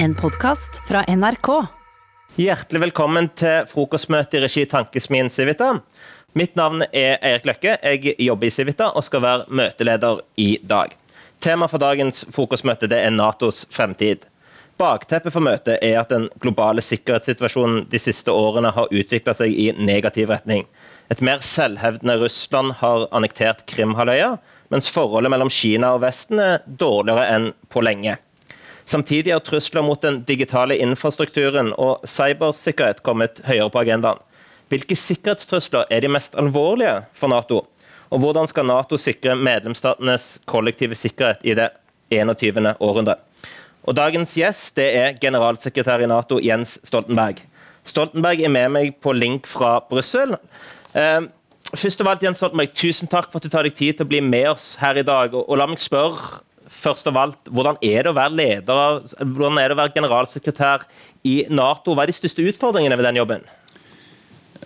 En podkast fra NRK. Hjertelig velkommen til frokostmøte i regi Tankesmien Civita. Mitt navn er Eirik Løkke. Jeg jobber i Civita og skal være møteleder i dag. Tema for dagens frokostmøte er Natos fremtid. Bakteppet for møtet er at den globale sikkerhetssituasjonen de siste årene har utvikla seg i negativ retning. Et mer selvhevdende Russland har annektert Krimhalvøya, mens forholdet mellom Kina og Vesten er dårligere enn på lenge. Samtidig har trusler mot den digitale infrastrukturen og cybersikkerhet kommet høyere på agendaen. Hvilke sikkerhetstrusler er de mest alvorlige for Nato? Og hvordan skal Nato sikre medlemsstatenes kollektive sikkerhet i det 21. århundre? Og dagens gjest er generalsekretær i Nato Jens Stoltenberg. Stoltenberg er med meg på link fra Brussel. Eh, først av alt, Jens Stoltenberg, Tusen takk for at du tar deg tid til å bli med oss her i dag. Og, og la meg spørre først av alt, hvordan er det å være leder, hvordan er det å være generalsekretær i Nato? Hva er de største utfordringene ved den jobben?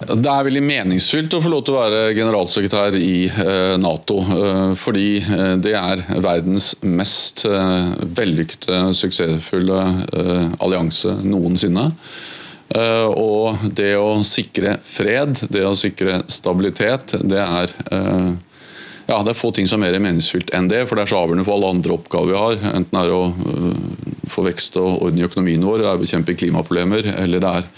Det er veldig meningsfylt å få lov til å være generalsekretær i eh, Nato. Eh, fordi eh, det er verdens mest vellykkede, suksessfulle allianse noensinne. Og det å sikre fred, det å sikre stabilitet, det er ja, Det er få ting som er mer meningsfylt enn det, for det er så avgjørende for alle andre oppgaver vi har. Enten det er å få vekst og orden i økonomien vår, det er å bekjempe klimaproblemer, eller det er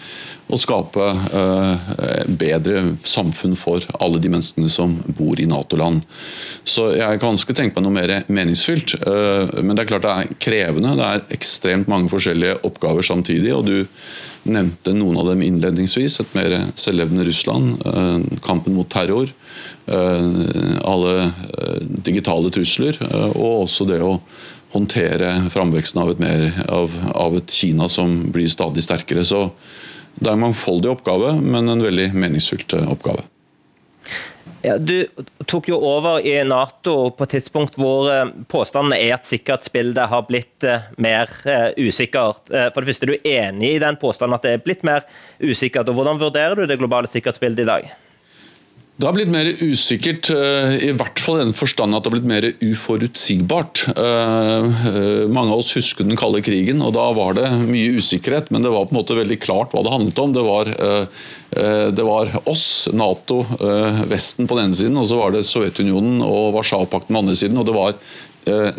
å skape eh, bedre samfunn for alle de menneskene som bor i Nato-land. Så jeg kan ganske tenke meg noe mer meningsfylt. Eh, men det er klart det er krevende. Det er ekstremt mange forskjellige oppgaver samtidig. og du nevnte noen av dem innledningsvis. Et mer selvlevende Russland, eh, kampen mot terror, alle digitale trusler, og også det å håndtere framveksten av et, mer, av, av et Kina som blir stadig sterkere. Så det er en mangfoldig oppgave, men en veldig meningsfylt eh, oppgave. Ja, du tok jo over i Nato på et tidspunkt hvor eh, påstanden er at sikkerhetsbildet har blitt eh, mer usikkert. For det første, Er du enig i den påstanden at det er blitt mer usikkert? og Hvordan vurderer du det globale sikkerhetsbildet i dag? Det har blitt mer usikkert, eh, i hvert fall i den forstand at det har blitt mer uforutsigbart. Eh, eh, mange av oss husker den kalde krigen, og da var det mye usikkerhet. Men det var på en måte veldig klart hva det handlet om. Det var, det var oss, Nato, Vesten på den ene siden, og så var det Sovjetunionen og Warszawapakten på den andre siden. og det var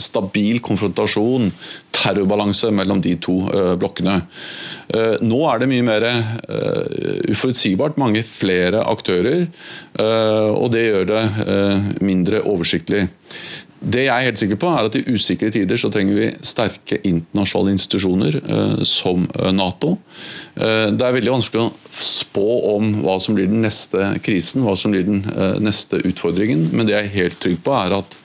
stabil konfrontasjon, terrorbalanse mellom de to eh, blokkene. Eh, nå er det mye mer uforutsigbart, mange flere aktører, og det gjør det mindre oversiktlig. Det jeg er helt sikker på er at I usikre tider så trenger vi sterke internasjonale institusjoner som Nato. Det er veldig vanskelig å spå om hva som blir den neste krisen, hva som blir den neste utfordringen. Men det jeg er helt trygg på er at Eh,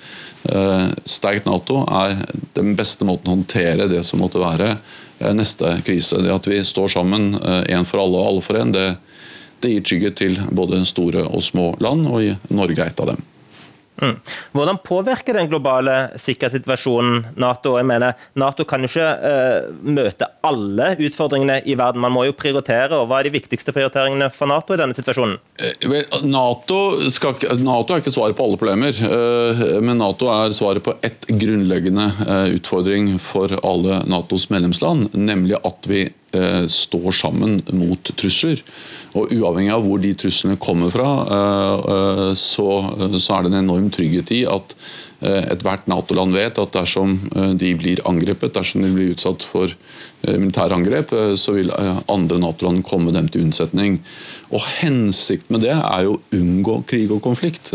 sterkt Nato er den beste måten å håndtere det som måtte være eh, neste krise. Det at vi står sammen, én eh, for alle og alle for én, det, det gir trygghet til både store og små land, og Norge er et av dem. Mm. Hvordan påvirker den globale sikkerhetssituasjonen Nato? Jeg mener, Nato kan jo ikke uh, møte alle utfordringene i verden. Man må jo prioritere. og Hva er de viktigste prioriteringene for Nato i denne situasjonen? Uh, NATO, skal, NATO, er ikke svaret på alle problemer, uh, men Nato er svaret på ett grunnleggende utfordring for alle Natos medlemsland, nemlig at vi står sammen mot trusler. Og Uavhengig av hvor de truslene kommer fra, eh, eh, så, så er det en enorm trygghet i at eh, ethvert Nato-land vet at dersom de blir angrepet, dersom de blir utsatt for militære angrep, så vil andre Nato-land komme dem til unnsetning. Og Hensikten med det er jo å unngå krig og konflikt.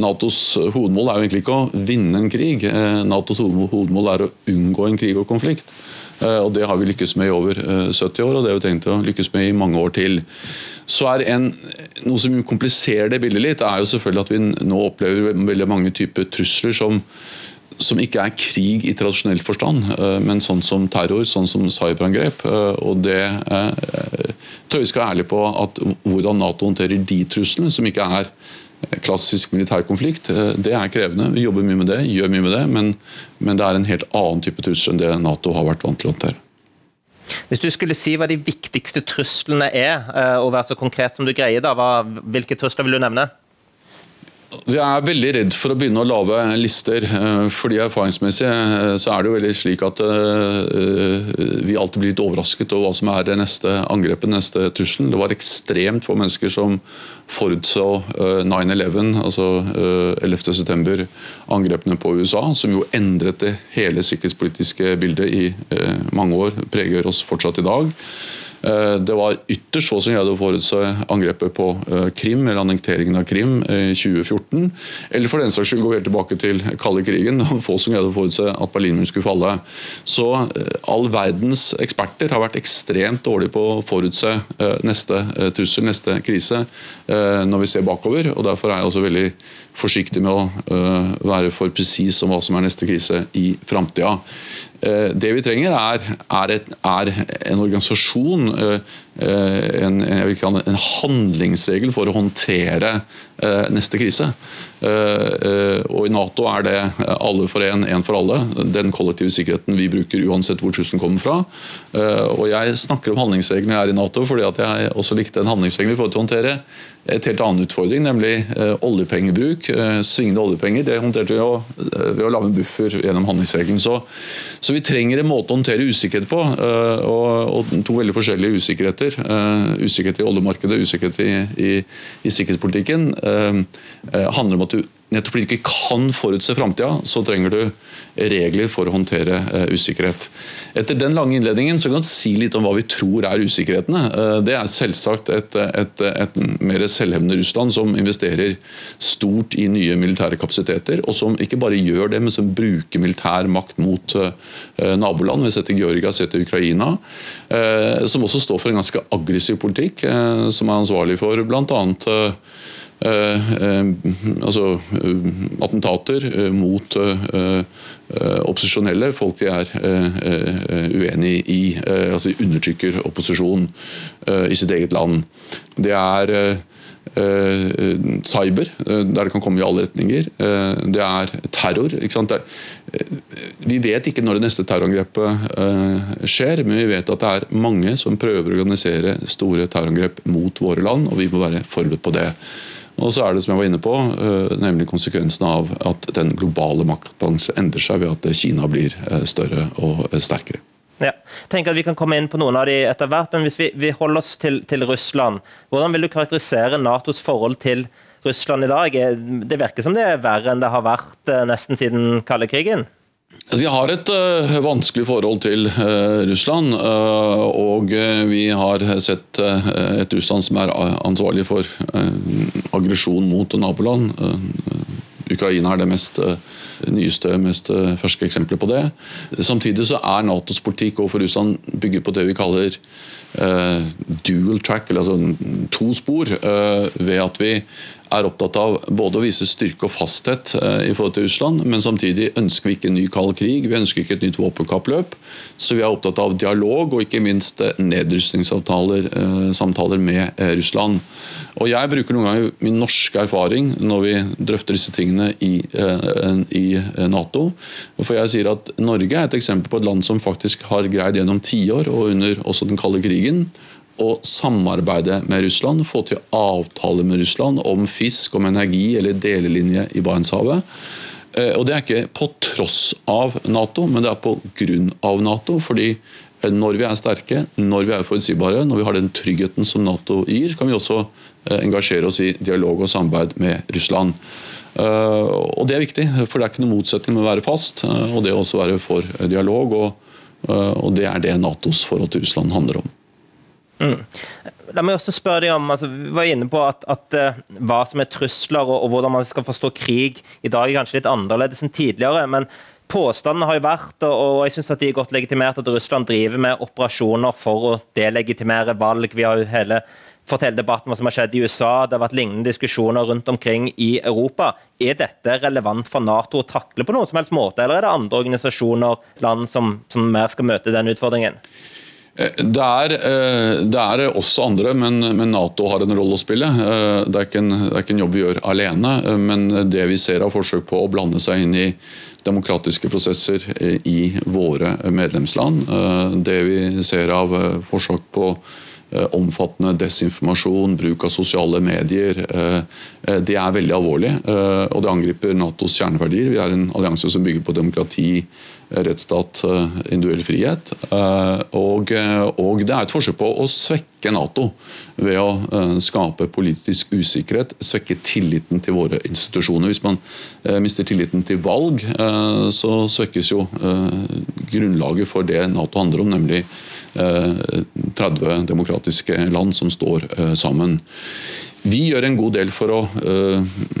Natos hovedmål er jo egentlig ikke å vinne en krig. Natos hovedmål er å unngå en krig og konflikt. Eh, og Det har vi lykkes med i over 70 eh, år, og det har vi tenkt å lykkes med i mange år til. Så er en, Noe som kompliserer det bildet litt, er jo selvfølgelig at vi nå opplever veldig mange typer trusler som, som ikke er krig i tradisjonell forstand, eh, men sånn som terror, sånn som cyberangrep. Og det jeg vi skal være ærlige på at hvordan Nato håndterer de truslene, som ikke er klassisk militær konflikt. Eh, det er krevende. Vi jobber mye med det, gjør mye med det, men, men det er en helt annen type trussel enn det Nato har vært vant til å håndtere. Hvis du skulle si hva de viktigste truslene er, eh, og være så konkret som du greier, da, hva, hvilke trusler vil du nevne? Jeg er veldig redd for å begynne å lage lister. Eh, fordi Erfaringsmessig eh, så er det jo veldig slik at eh, vi alltid blir litt overrasket over hva som er det neste angrepet, neste trusselen. Det var ekstremt få mennesker som forutså 9-11, altså 11.9. angrepene på USA, som jo endret det hele sikkerhetspolitiske bildet i mange år, preger oss fortsatt i dag. Eh, det var ytterst få som greide å forutse angrepet på eh, Krim, eller annekteringen av Krim i 2014. Eller for den saks skyld gå helt tilbake til kalde krigen. Få som greide å forutse at Berlinmuren skulle falle. Så eh, all verdens eksperter har vært ekstremt dårlige på å forutse neste trussel, neste krise, når vi ser bakover. og Derfor er jeg også veldig forsiktig med å være for presis om hva som er neste krise i framtida. Eh, det vi trenger, er, er, et, er en organisasjon, eh, eh, en, en, handlingsregel for å håndtere neste krise. Og I Nato er det alle for én, én for alle. Den kollektive sikkerheten vi bruker uansett hvor trusselen kommer fra. Og Jeg snakker om handlingsreglene jeg er i Nato, fordi at jeg også likte en handlingsregel for å håndtere et helt annen utfordring, nemlig eh, oljepengebruk. Eh, svingende oljepenger det håndterte vi eh, ved å lage en buffer gjennom handlingsregelen. Så, så, vi trenger en måte å håndtere usikkerhet på. Og, og to veldig forskjellige usikkerheter. Usikkerhet i oljemarkedet, usikkerhet i, i, i sikkerhetspolitikken. handler om at du Nettopp fordi du ikke kan forutse framtida, så trenger du regler for å håndtere uh, usikkerhet. Etter den lange innledningen så kan vi si litt om hva vi tror er usikkerhetene. Uh, det er selvsagt et, et, et, mer selvhevdende Russland som investerer stort i nye militære kapasiteter, og som ikke bare gjør det, men som bruker militær makt mot uh, naboland. Vi setter Georgia, setter Ukraina. som også står for en ganske aggressiv politikk, som er ansvarlig for bl.a. Eh, eh, altså, eh, attentater mot opposisjonelle, folk de er uenig i. altså De undertrykker opposisjon i sitt eget land. Det er cyber, der det kan komme i alle retninger. det er terror. Er, vi vet ikke når det neste terrorangrepet skjer, men vi vet at det er mange som prøver å organisere store terrorangrep mot våre land, og vi må være forberedt på det. Og så er det som jeg var inne på, eh, nemlig konsekvensen av at den globale maktbalansen endrer seg ved at Kina blir eh, større og eh, sterkere. Ja. Tenk at Vi kan komme inn på noen av de etter hvert, men hvis vi, vi holder oss til, til, Russland, hvordan vil du karakterisere Natos forhold til Russland i dag? Det virker som det er verre enn det har vært nesten siden kalde krigen? Vi har et uh, vanskelig forhold til uh, Russland. Uh, og vi har sett et Russland som er ansvarlig for aggresjon mot naboland. Ukraina er det mest nyeste, mest ferske eksempelet på det. Samtidig så er Natos politikk overfor Russland bygget på det vi kaller dual track, eller altså to spor, ved at vi er opptatt av både å vise styrke og fasthet eh, i forhold til Russland, men samtidig ønsker vi ikke en ny kald krig, vi ønsker ikke et nytt våpenkappløp. Så vi er opptatt av dialog og ikke minst eh, nedrustningsavtaler eh, samtaler med Russland. Og Jeg bruker noen ganger min norske erfaring når vi drøfter disse tingene i, i Nato. For jeg sier at Norge er et eksempel på et land som faktisk har greid gjennom tiår og under også den kalde krigen å samarbeide med Russland, få til avtaler med Russland om fisk, om energi eller delelinje i Barentshavet. Eh, og Det er ikke på tross av Nato, men det er på grunn av Nato. fordi når vi er sterke, når vi er forutsigbare, når vi har den tryggheten som Nato gir, kan vi også eh, engasjere oss i dialog og samarbeid med Russland. Eh, og Det er viktig, for det er ikke noen motsetning med å være fast og det å også være for dialog. og, og Det er det Natos forhold til Russland handler om. Mm. La meg også spørre deg om, altså, Vi var inne på at, at uh, hva som er trusler og, og, hvordan man skal forstå krig i dag er kanskje litt annerledes enn tidligere. men Påstandene har jo vært, og, jeg synes at de er godt legitimert, at Russland driver med operasjoner for å delegitimere valg. Vi har jo hele fått hele debatten hva som har skjedd i USA. Det har vært lignende diskusjoner rundt omkring i Europa. Er dette relevant for Nato å takle på noen som helst måte, eller er det andre organisasjoner, land, som, som mer skal møte den utfordringen? Det er, eh, det er, også andre, men, men, Nato har en rolle å spille. Eh, det er, en, det er, ikke en, jobb vi gjør alene, eh, men det vi ser av forsøk på å blande seg inn i demokratiske prosesser i våre medlemsland, det vi ser av forsøk på omfattende desinformasjon, bruk av sosiale medier. Det er veldig alvorlig, og det angriper Natos kjerneverdier. Vi er en allianse som bygger på demokrati, rettsstat, individuell frihet. Og, og det er et forsøk på å svekke Nato ved å skape politisk usikkerhet, svekke tilliten til våre institusjoner. Hvis man mister tilliten til valg, så svekkes jo grunnlaget for det Nato handler om, nemlig 30 demokratiske land som står sammen. Vi gjør en god del for å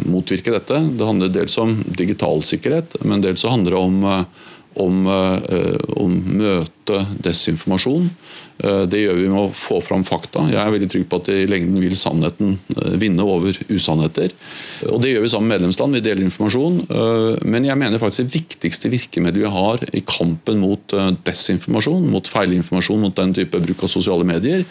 motvirke dette. Det handler dels om digital sikkerhet, men dels så handler det om om, å møte desinformasjon. Det gjør vi med å få fram fakta. Jeg er veldig trygg på at i lengden vil sannheten vinne over usannheter. Og Det gjør vi sammen med medlemsland. Vi deler informasjon. Men jeg mener faktisk det viktigste virkemidlet vi har i kampen mot desinformasjon, mot feilinformasjon, mot den type bruk av sosiale medier,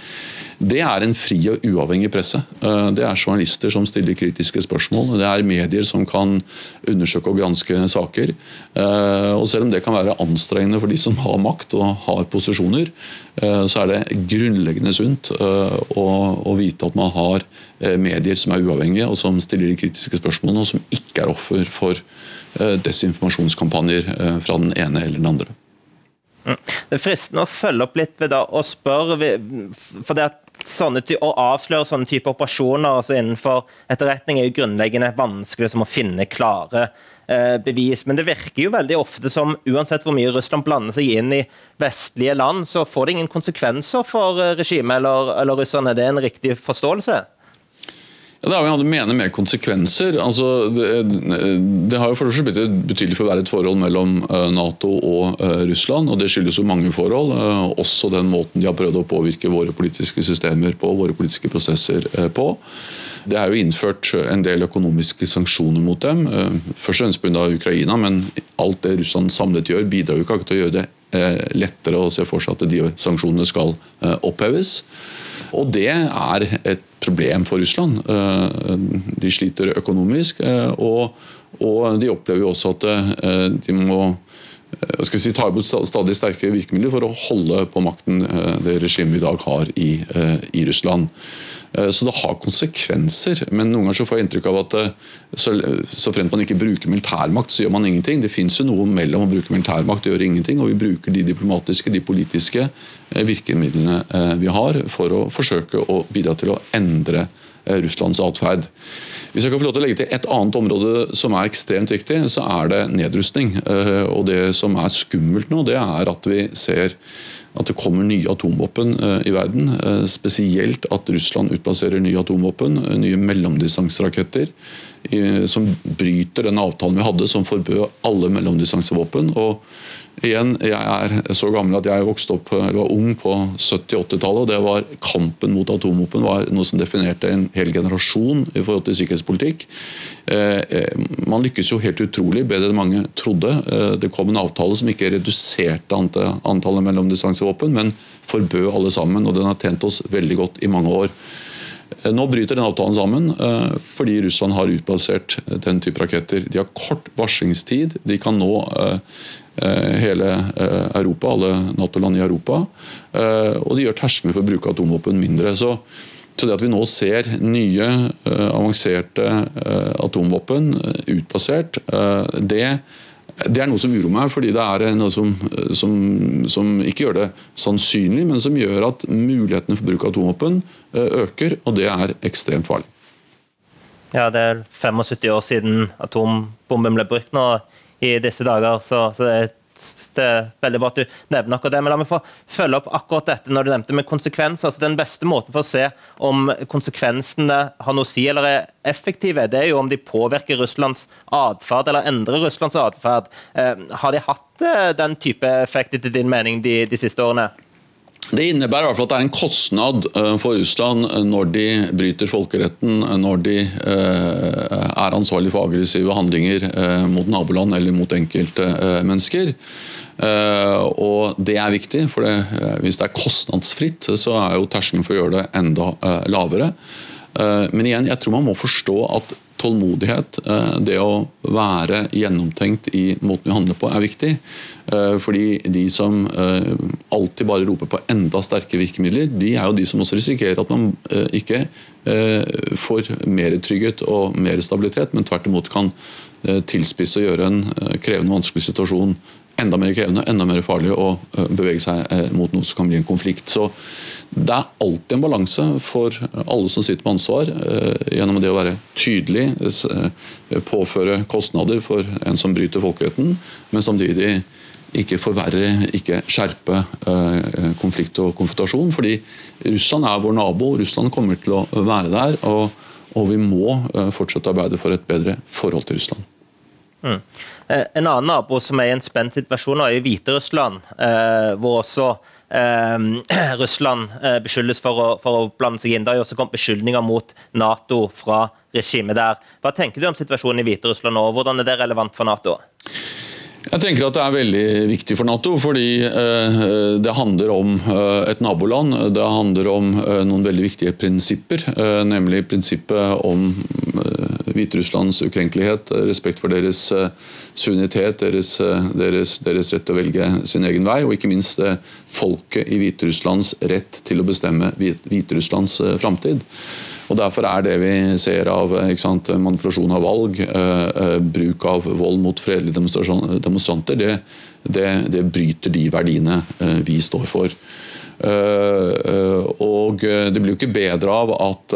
det er en fri og uavhengig presse. Det er journalister som stiller kritiske spørsmål. Det er medier som kan undersøke og granske saker. Og Selv om det kan være anstrengende for de som har makt og har posisjoner, så er det grunnleggende sunt å vite at man har medier som er uavhengige og som stiller de kritiske spørsmålene, og som ikke er offer for desinformasjonskampanjer fra den ene eller den andre. Det er fristende å følge opp litt ved da, og spørre for det at sånne, Å avsløre sånne type operasjoner altså innenfor etterretning er jo grunnleggende vanskelig som å finne klare eh, bevis. Men det virker jo veldig ofte som uansett hvor mye Russland blander seg inn i vestlige land, så får det ingen konsekvenser for eh, regimet eller, eller russerne. Er det en riktig forståelse? Ja, det avhengig av mener med konsekvenser. Altså, det, det, har jo for blitt et betydelig forverret forhold mellom eh, Nato og Russland. og Det skyldes jo mange forhold. Også den måten de har prøvd å påvirke våre politiske systemer på, våre politiske prosesser på. Det er jo innført en del økonomiske sanksjoner mot dem. Først og fremst pga. Ukraina, men alt det Russland samlet gjør, bidrar jo ikke til å gjøre det lettere å se for seg at de sanksjonene skal oppheves. Og det er et problem for Russland. Eh, de sliter økonomisk, eh, og, de opplever jo også at eh, de må si, ta i bruk stadig sterkere virkemidler for å holde på makten det regimet vi i dag har i, i Russland. Så det har konsekvenser, men noen ganger så får jeg inntrykk av at så, så fremt man ikke bruker militærmakt, så gjør man ingenting. Det fins jo noe mellom å bruke militærmakt og gjøre ingenting, og vi bruker de diplomatiske, de politiske virkemidlene vi har for å forsøke å bidra til å endre Russlands atferd. Hvis jeg kan få lov til å legge til et annet område som er ekstremt viktig, så er det nedrustning. Eh, og Det som er skummelt nå, det er at vi ser at det kommer nye atomvåpen eh, i verden. Eh, spesielt at Russland utplasserer nye atomvåpen, nye mellomdistanseraketter, som bryter den avtalen vi hadde som forbød alle mellomdistansevåpen. og Igjen, Jeg er så gammel at jeg vokste opp, eller var ung på 70-80-tallet. og det var Kampen mot atomvåpen var noe som definerte en hel generasjon i forhold til sikkerhetspolitikk. Eh, eh, man lykkes jo helt utrolig, bedre enn mange trodde. Eh, det kom en avtale som ikke reduserte antallet mellomdistansevåpen, men forbød alle sammen. og Den har tjent oss veldig godt i mange år. Nå bryter den avtalen sammen fordi Russland har utplassert den type raketter. De har kort varslingstid. De kan nå Eh, hele eh, Europa, alle Nato-land i Europa. Eh, og de gjør terskelen for å bruke atomvåpen mindre. Så, så, det at vi nå ser nye avanserte atomvåpen utplassert, det, det er noe som uroer meg, fordi det er noe som, som, som, ikke gjør det sannsynlig, men som gjør at mulighetene for bruk av atomvåpen øker, og det er ekstremt farlig. Ja, Det er 75 år siden atombomben ble brukt nå i disse dager. Så, så det, er, det, er, veldig bra at du nevner akkurat det. Men la meg få følge opp akkurat dette når du nevnte med konsekvenser. Altså, den beste måten for å se om konsekvensene har noe å si eller er effektive, det er jo om de påvirker Russlands atferd eller endrer Russlands atferd. Eh, har de hatt eh, den type effekt etter din mening de, de siste årene? Det innebærer i hvert fall at det er en kostnad eh, for Russland eh, når de bryter folkeretten, eh, når de er ansvarlig for aggressive handlinger mot naboland eller mot enkeltmennesker. Og det er viktig, for det, hvis det er kostnadsfritt, så er jo terskelen for å gjøre det enda lavere. Men igjen, jeg tror man må forstå at tålmodighet, det å være gjennomtenkt i måten vi handler på, er viktig. Fordi de som alltid bare roper på enda sterke virkemidler, de er jo de som også risikerer at man ikke får mer trygghet og mer stabilitet, men tvert imot kan tilspisse og gjøre en krevende, vanskelig situasjon enda mer krevende, enda mer farlig å bevege seg mot noe som kan bli en konflikt. Så det er alltid en balanse for alle som sitter med ansvar, eh, gjennom det å være tydelig, eh, påføre kostnader for en som bryter folkeretten, men samtidig ikke forverre, ikke skjerpe eh, konflikt og konfrontasjon. Fordi Russland er vår nabo, Russland kommer til å være der. Og, og vi må fortsette å arbeide for et bedre forhold til Russland. Mm. En annen nabo som er i en spent situasjon, er i Hviterussland, hvor også Russland eh, beskyldes for å, for å, blande seg inn. Det har også kommet beskyldninger mot Nato fra regimet der. Hva tenker du om situasjonen i Hviterussland nå? Hvordan er det relevant for Nato? Jeg tenker at Det er veldig viktig for Nato, fordi eh, det handler om eh, et naboland. Det handler om noen veldig viktige prinsipper, nemlig prinsippet om Hviterusslands ukrenkelighet, respekt for deres suverenitet, deres, deres, deres, rett til å velge sin egen vei, og ikke minst folket i Hviterusslands rett til å bestemme Hviterusslands framtid. Og Derfor er det vi ser av sant, manipulasjon av valg, eh, eh, bruk av vold mot fredelige demonstranter, det, det, det bryter de verdiene eh, vi står for. Og det blir jo ikke bedre av at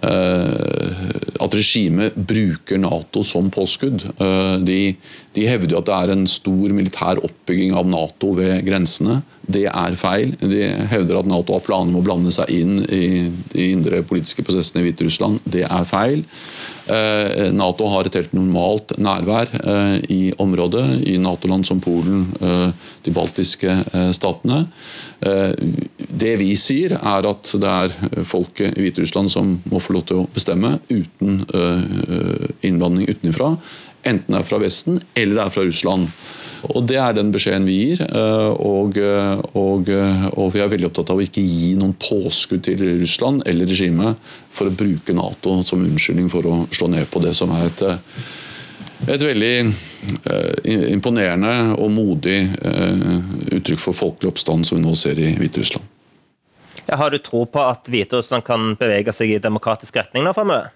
at regimet bruker Nato som påskudd. De, de hevder at det er en stor militær oppbygging av Nato ved grensene. Det er feil. De hevder at Nato har planer om å blande seg inn i de indre politiske prosessene i Hviterussland. Det er feil. Eh, Nato har et helt normalt nærvær eh, i området, i Nato-land som Polen, eh, de baltiske statene. Det vi sier, er at det er folket i Hviterussland som må få lov til å bestemme uten innblanding utenfra. Enten det er fra Vesten eller det er fra Russland. Og Det er den beskjeden vi gir. Eh, og, eh, og, eh, og, vi er veldig opptatt av å ikke gi noen påskudd til Russland eller regimet for å bruke Nato som unnskyldning for å slå ned på det som er et, et veldig imponerende og modig uttrykk for folkelig oppstand som vi nå ser i Hviterussland. Har du tro på at Hviterussland kan bevege seg i demokratisk retning nå framover?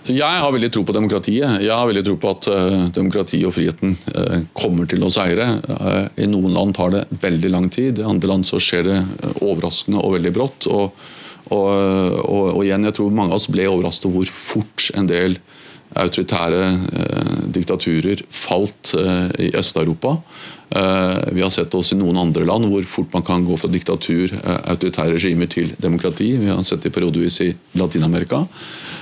Så Jeg har veldig tro på demokratiet. Jeg har veldig tro på at uh, demokrati og friheten uh, kommer til å seire. Uh, I noen land tar det veldig lang tid, i andre land så skjer det overraskende og veldig brått. Og, og, og, og, igjen, jeg tror mange av oss ble overrasket hvor fort en del autoritære diktaturer falt i Øst-Europa. Vi har sett oss i noen andre land hvor fort man kan gå fra diktatur, autoritære regimer til demokrati. Vi har sett det periodevis i Latin-Amerika.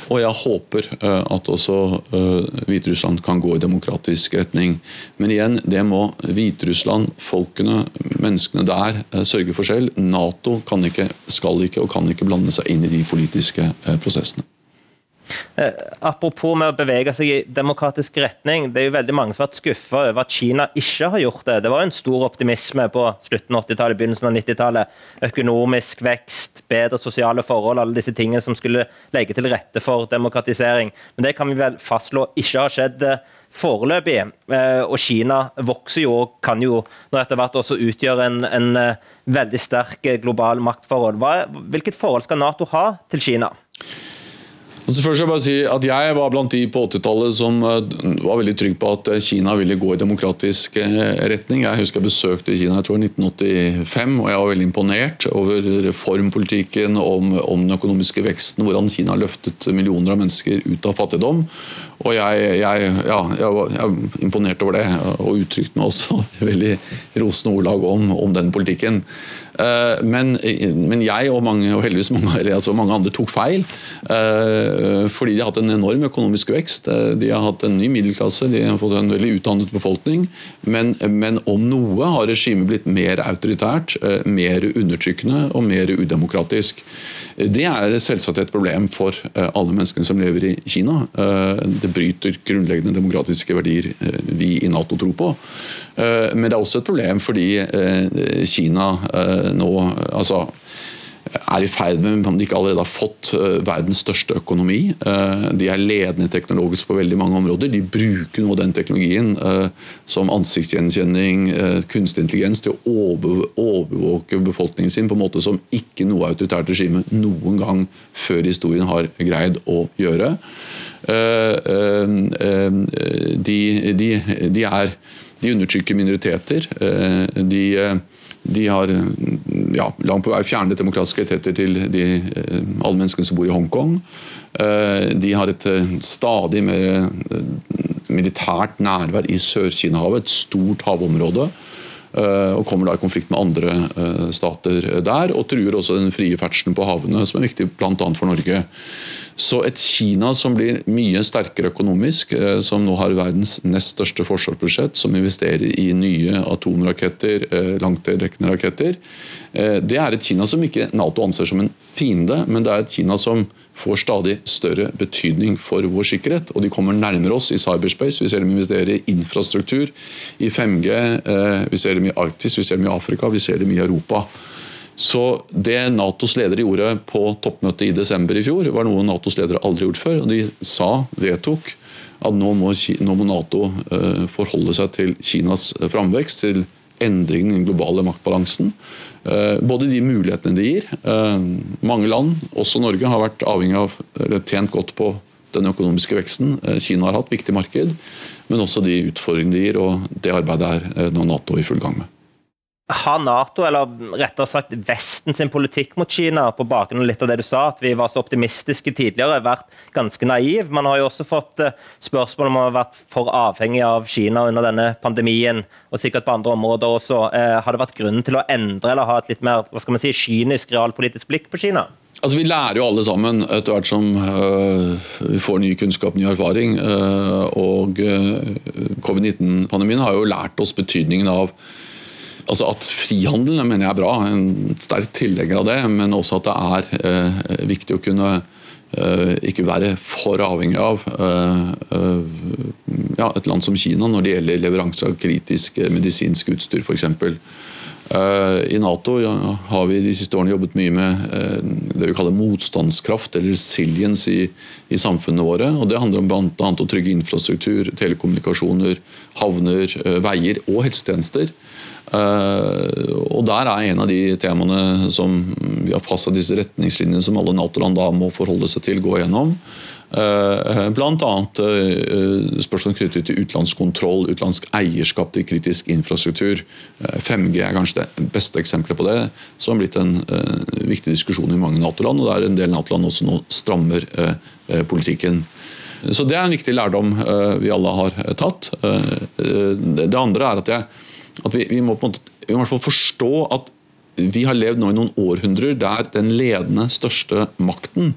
Og jeg håper eh, at også eh, Hviterussland kan gå i demokratisk retning. Men igjen, det må Hviterussland, folkene, menneskene der eh, sørge for selv. Nato kan ikke, skal ikke og kan ikke blande seg inn i de politiske prosessene. Eh, apropos med å bevege seg i demokratisk retning. Det er jo veldig mange som har vært skuffa over at Kina ikke har gjort det. Det var jo en stor optimisme på slutten av 80-tallet, begynnelsen av 90-tallet. Økonomisk vekst, bedre sosiale forhold, alle disse tingene som skulle legge til rette for demokratisering. Men det kan vi vel fastslå ikke har skjedd eh, foreløpig. Eh, og Kina vokser jo og kan jo nå etter hvert også utgjøre en, en veldig sterk global maktforhold. Hva, hvilket forhold skal Nato ha til Kina? Altså først jeg bare si at jeg var blant de på 80-tallet som eh, var veldig trygg på at eh, Kina ville gå i demokratisk eh, retning. Jeg husker jeg besøkte Kina jeg tror 1985, og jeg var veldig imponert over reformpolitikken, om, om den økonomiske veksten, hvordan Kina løftet millioner av mennesker ut av fattigdom. Og jeg, jeg, ja, jeg var jeg imponert over det, og uttrykte meg også veldig rosende ordlag om, om den politikken. Eh, men, men, jeg og, mange, og heldigvis mange, altså mange, andre tok feil. Eh, fordi de har hatt en enorm økonomisk vekst. Eh, de har hatt en ny middelklasse, de har fått en veldig utdannet befolkning. Men, men om noe har regimet blitt mer autoritært, mer undertrykkende og mer udemokratisk. Det er selvsagt et problem for alle menneskene som lever i Kina. Det bryter grunnleggende demokratiske verdier vi i Nato tror på. Men det er også et problem fordi Kina nå altså er i ferd med, om de ikke allerede har fått, uh, verdens største økonomi. Uh, de er ledende teknologisk på veldig mange områder. De bruker noe av den teknologien uh, som ansiktsgjenkjenning, kunstig intelligens, til å overvåke befolkningen sin på en måte som ikke noe autoritært regime noen gang før historien har greid å gjøre. De, de, de, er, de undertrykker minoriteter. De de har ja, langt på vei fjernet demokratiske rettigheter til de, eh, alle menneskene som bor i Hongkong. Eh, de har et eh, stadig mer militært nærvær i Sør-Kina-havet, et stort havområde. Og kommer da i konflikt med andre stater der, og truer også den frie ferdselen på havene, som er viktig bl.a. for Norge. Så et Kina som blir mye sterkere økonomisk, eh, som nå har verdens nest største forsvarsbudsjett, som investerer i nye atomraketter, eh, langtrekkende raketter, eh, det er et Kina som ikke Nato anser som en fiende, men det er et Kina som får stadig større betydning for vår sikkerhet. Og de kommer nærmere oss i cyberspace. Vi ser dem investere i infrastruktur, i 5G, vi ser dem i Arktis, vi ser dem i Afrika, vi ser dem i Europa. Så Det Natos ledere gjorde på toppmøtet i desember i fjor, var noe Natos ledere aldri gjort før. og De sa, vedtok, at nå må, Nato uh, forholde seg til Kinas framvekst, til endringen i den globale maktbalansen. Uh, både de mulighetene de gir. Mange land, også Norge, har vært avhengig av, eller tjent godt på den økonomiske veksten Kina har hatt, viktig marked. Men også de utfordringene de gir, og det arbeidet er nå Nato i full gang med har Nato, eller rettere sagt Vesten sin politikk mot Kina, på bakgrunn av litt av det du sa, at vi var så optimistiske tidligere, vært ganske naiv? Man har jo også fått eh, spørsmål om man har vært for avhengig av Kina under denne pandemien, og sikkert på andre områder også. Eh, har det vært grunnen til å endre eller ha et litt mer hva skal man si, kynisk realpolitisk blikk på Kina? Altså, Vi lærer jo alle sammen etter hvert som øh, vi får ny kunnskap, ny erfaring. Øh, og øh, Covid-19-pandemien har jo lært oss betydningen av altså At frihandel mener jeg er bra, en sterk tilhenger av det. Men også at det er eh, viktig å kunne eh, ikke være for avhengig av eh, eh ja, et land som Kina når det gjelder leveranse av kritisk eh, medisinsk utstyr f.eks. Eh, I Nato ja, har vi de siste årene jobbet mye med det vi kaller motstandskraft, eller resilience i, i samfunnene våre. og Det handler om bl.a. å trygge infrastruktur, telekommunikasjoner, havner, veier og helsetjenester. Eh, og Der er en av de temaene som vi har fastsatt disse retningslinjene som alle Nato-land da må forholde seg til, gå gjennom. Eh, Bl.a. Eh, spørsmål knyttet til utenlandskontroll, utenlandsk eierskap til kritisk infrastruktur. 5G er kanskje det beste eksempelet på det, som har blitt en viktig diskusjon i mange Nato-land. og der En del Nato-land også nå strammer politikken. Så Det er en viktig lærdom vi alle har tatt. Det andre er at jeg at vi, vi, må på en måte, i hvert fall forstå at vi har levd nå i noen århundrer der den ledende, største makten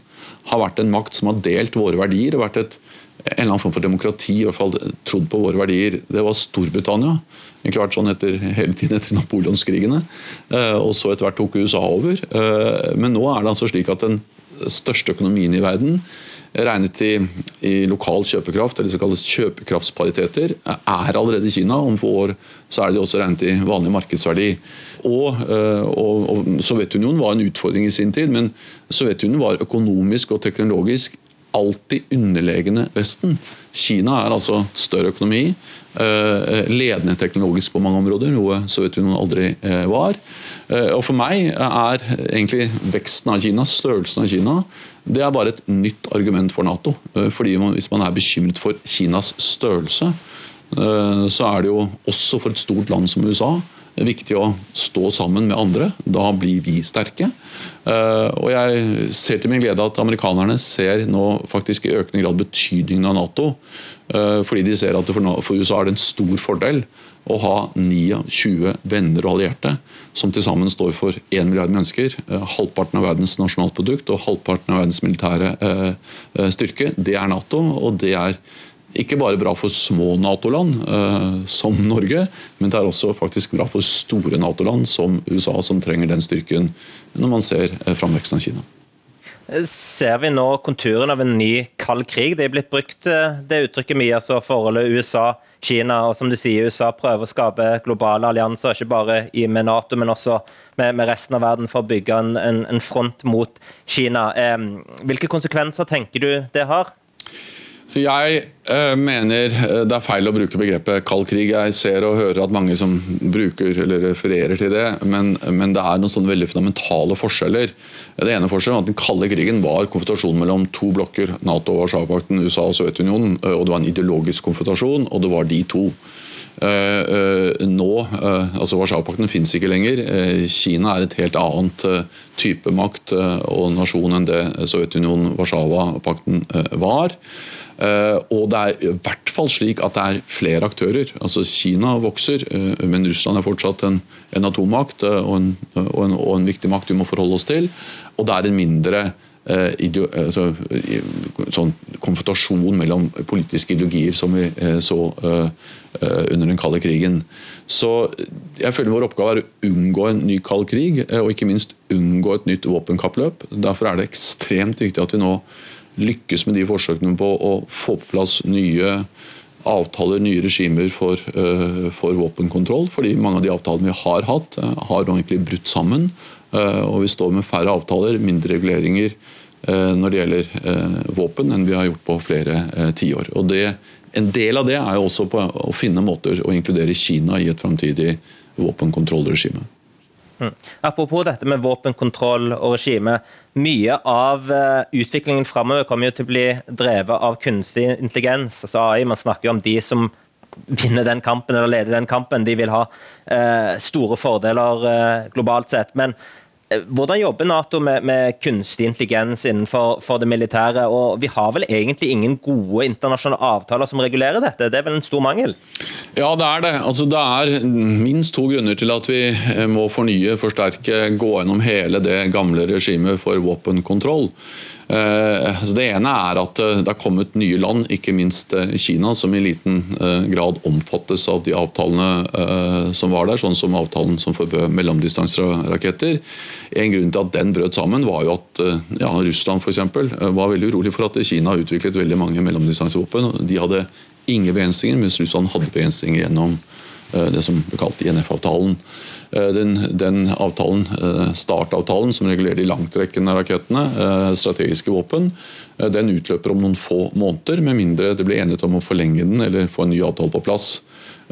har vært en makt som har delt våre verdier. vært et, en eller annen form for demokrati, i hvert fall trodd på våre verdier. Det var Storbritannia. Egentlig vært sånn etter, hele tiden etter napoleonskrigene. Eh, og så etter hvert tok USA over. Eh, men nå er det altså slik at den største økonomien i verden regnet i, i, lokal kjøpekraft, eller som kalles kjøpekraftspariteter, er allerede i Kina. Om få år så er det også regnet i vanlig markedsverdi. Og, eh, og, og Sovjetunionen var en utfordring i sin tid, men Sovjetunionen var økonomisk og teknologisk alltid underlegne Vesten. Kina er altså større økonomi, eh, ledende teknologisk på mange områder, noe Sovjetunionen aldri eh, var. Eh, og For meg er egentlig veksten av Kina, størrelsen av Kina, det er bare et nytt argument for Nato. Fordi man, Hvis man er bekymret for Kinas størrelse, så er det jo også for et stort land som USA det er viktig å stå sammen med andre. Da blir vi sterke. Eh, og Jeg ser til min glede at amerikanerne ser nå faktisk i økende grad betydningen av Nato. Eh, fordi de ser at for USA er det en stor fordel å ha 29 venner og allierte som til sammen står for 1 milliard mennesker. Eh, halvparten av verdens nasjonalprodukt og halvparten av verdens militære styrke. Det er Nato, og det er ikke bare bra for små Nato-land eh, som Norge, men det er også faktisk bra for store Nato-land som USA, som trenger den styrken når man ser eh, framveksten av Kina. Ser vi nå konturen av en ny kald krig. Det er blitt brukt det uttrykket mye, altså forholdet USA-Kina. og som du sier, USA prøver å skape globale allianser, ikke bare med Nato, men også med, resten av verden for å bygge en front mot Kina. Hvilke konsekvenser tenker du det har? Jeg eh, mener eh, det er feil å bruke begrepet kald krig. Jeg ser og hører at mange som bruker eller refererer til det, men, men det er noen sånne veldig fundamentale forskjeller. Det ene forskjellen var at Den kalde krigen var konfrontasjon mellom to blokker, Nato Warszawapakten, USA og Sovjetunionen. Eh, og Det var en ideologisk konfrontasjon, og det var de to. Nå, altså Warszawapakten finnes ikke lenger. Kina er et helt annet type makt og nasjon enn det Sovjetunionen, Warszawapakten var. Eh, og det er i hvert fall slik at det er flere aktører. Altså Kina vokser, eh, men Russland er fortsatt en, en atommakt eh, og en, og, en, og en, viktig makt vi må forholde oss til. Og det er en mindre eh, sånn konfrontasjon mellom politiske ideologier som vi eh, så eh, under den kalde krigen. Så jeg føler vår oppgave er å unngå en ny kald krig, og ikke minst unngå et nytt våpenkappløp. Derfor er det ekstremt viktig at vi nå lykkes med de forsøkene på å få på plass nye avtaler, nye regimer for, for, våpenkontroll. Fordi mange av de avtalene vi har hatt, har nå egentlig brutt sammen. Uh, og vi står med færre avtaler, mindre reguleringer når det gjelder våpen, enn vi har gjort på flere tiår. Og En del av det er jo også på å finne måter å inkludere Kina i et framtidig våpenkontrollregime. Mm. Apropos dette med våpenkontroll og regime. Mye av utviklingen framover kommer jo til å bli drevet av kunstig intelligens, altså AI. Man snakker jo om de som vinner den kampen eller leder den kampen. De vil ha eh, store fordeler eh, globalt sett. Men Eh, hvordan jobber Nato med, med kunstig intelligens innenfor det militære? og Vi har vel egentlig ingen gode internasjonale avtaler som regulerer dette? Det er vel en stor mangel? Ja, det er det. Altså, det er minst to grunner til at vi eh, må fornye, forsterke, gå gjennom hele det gamle regimet for våpenkontroll. Eh, det ene er at det er kommet nye land, ikke minst Kina, som i liten grad omfattes av de avtalene som var der, sånn som avtalen som forbød mellomdistanseraketter. En grunn til at den brøt sammen, var jo at eh, ja, Russland eh, var veldig urolig for at Kina utviklet veldig mange mellomdistansevåpen. De hadde ingen begrensninger, mens Russland hadde begrensninger gjennom eh, det som ble kalt INF-avtalen. Den, den, avtalen, startavtalen som regulerer de langtrekkende rakettene, strategiske våpen, den utløper om noen få måneder, med mindre det blir enighet om å forlenge den eller få en ny avtale på plass.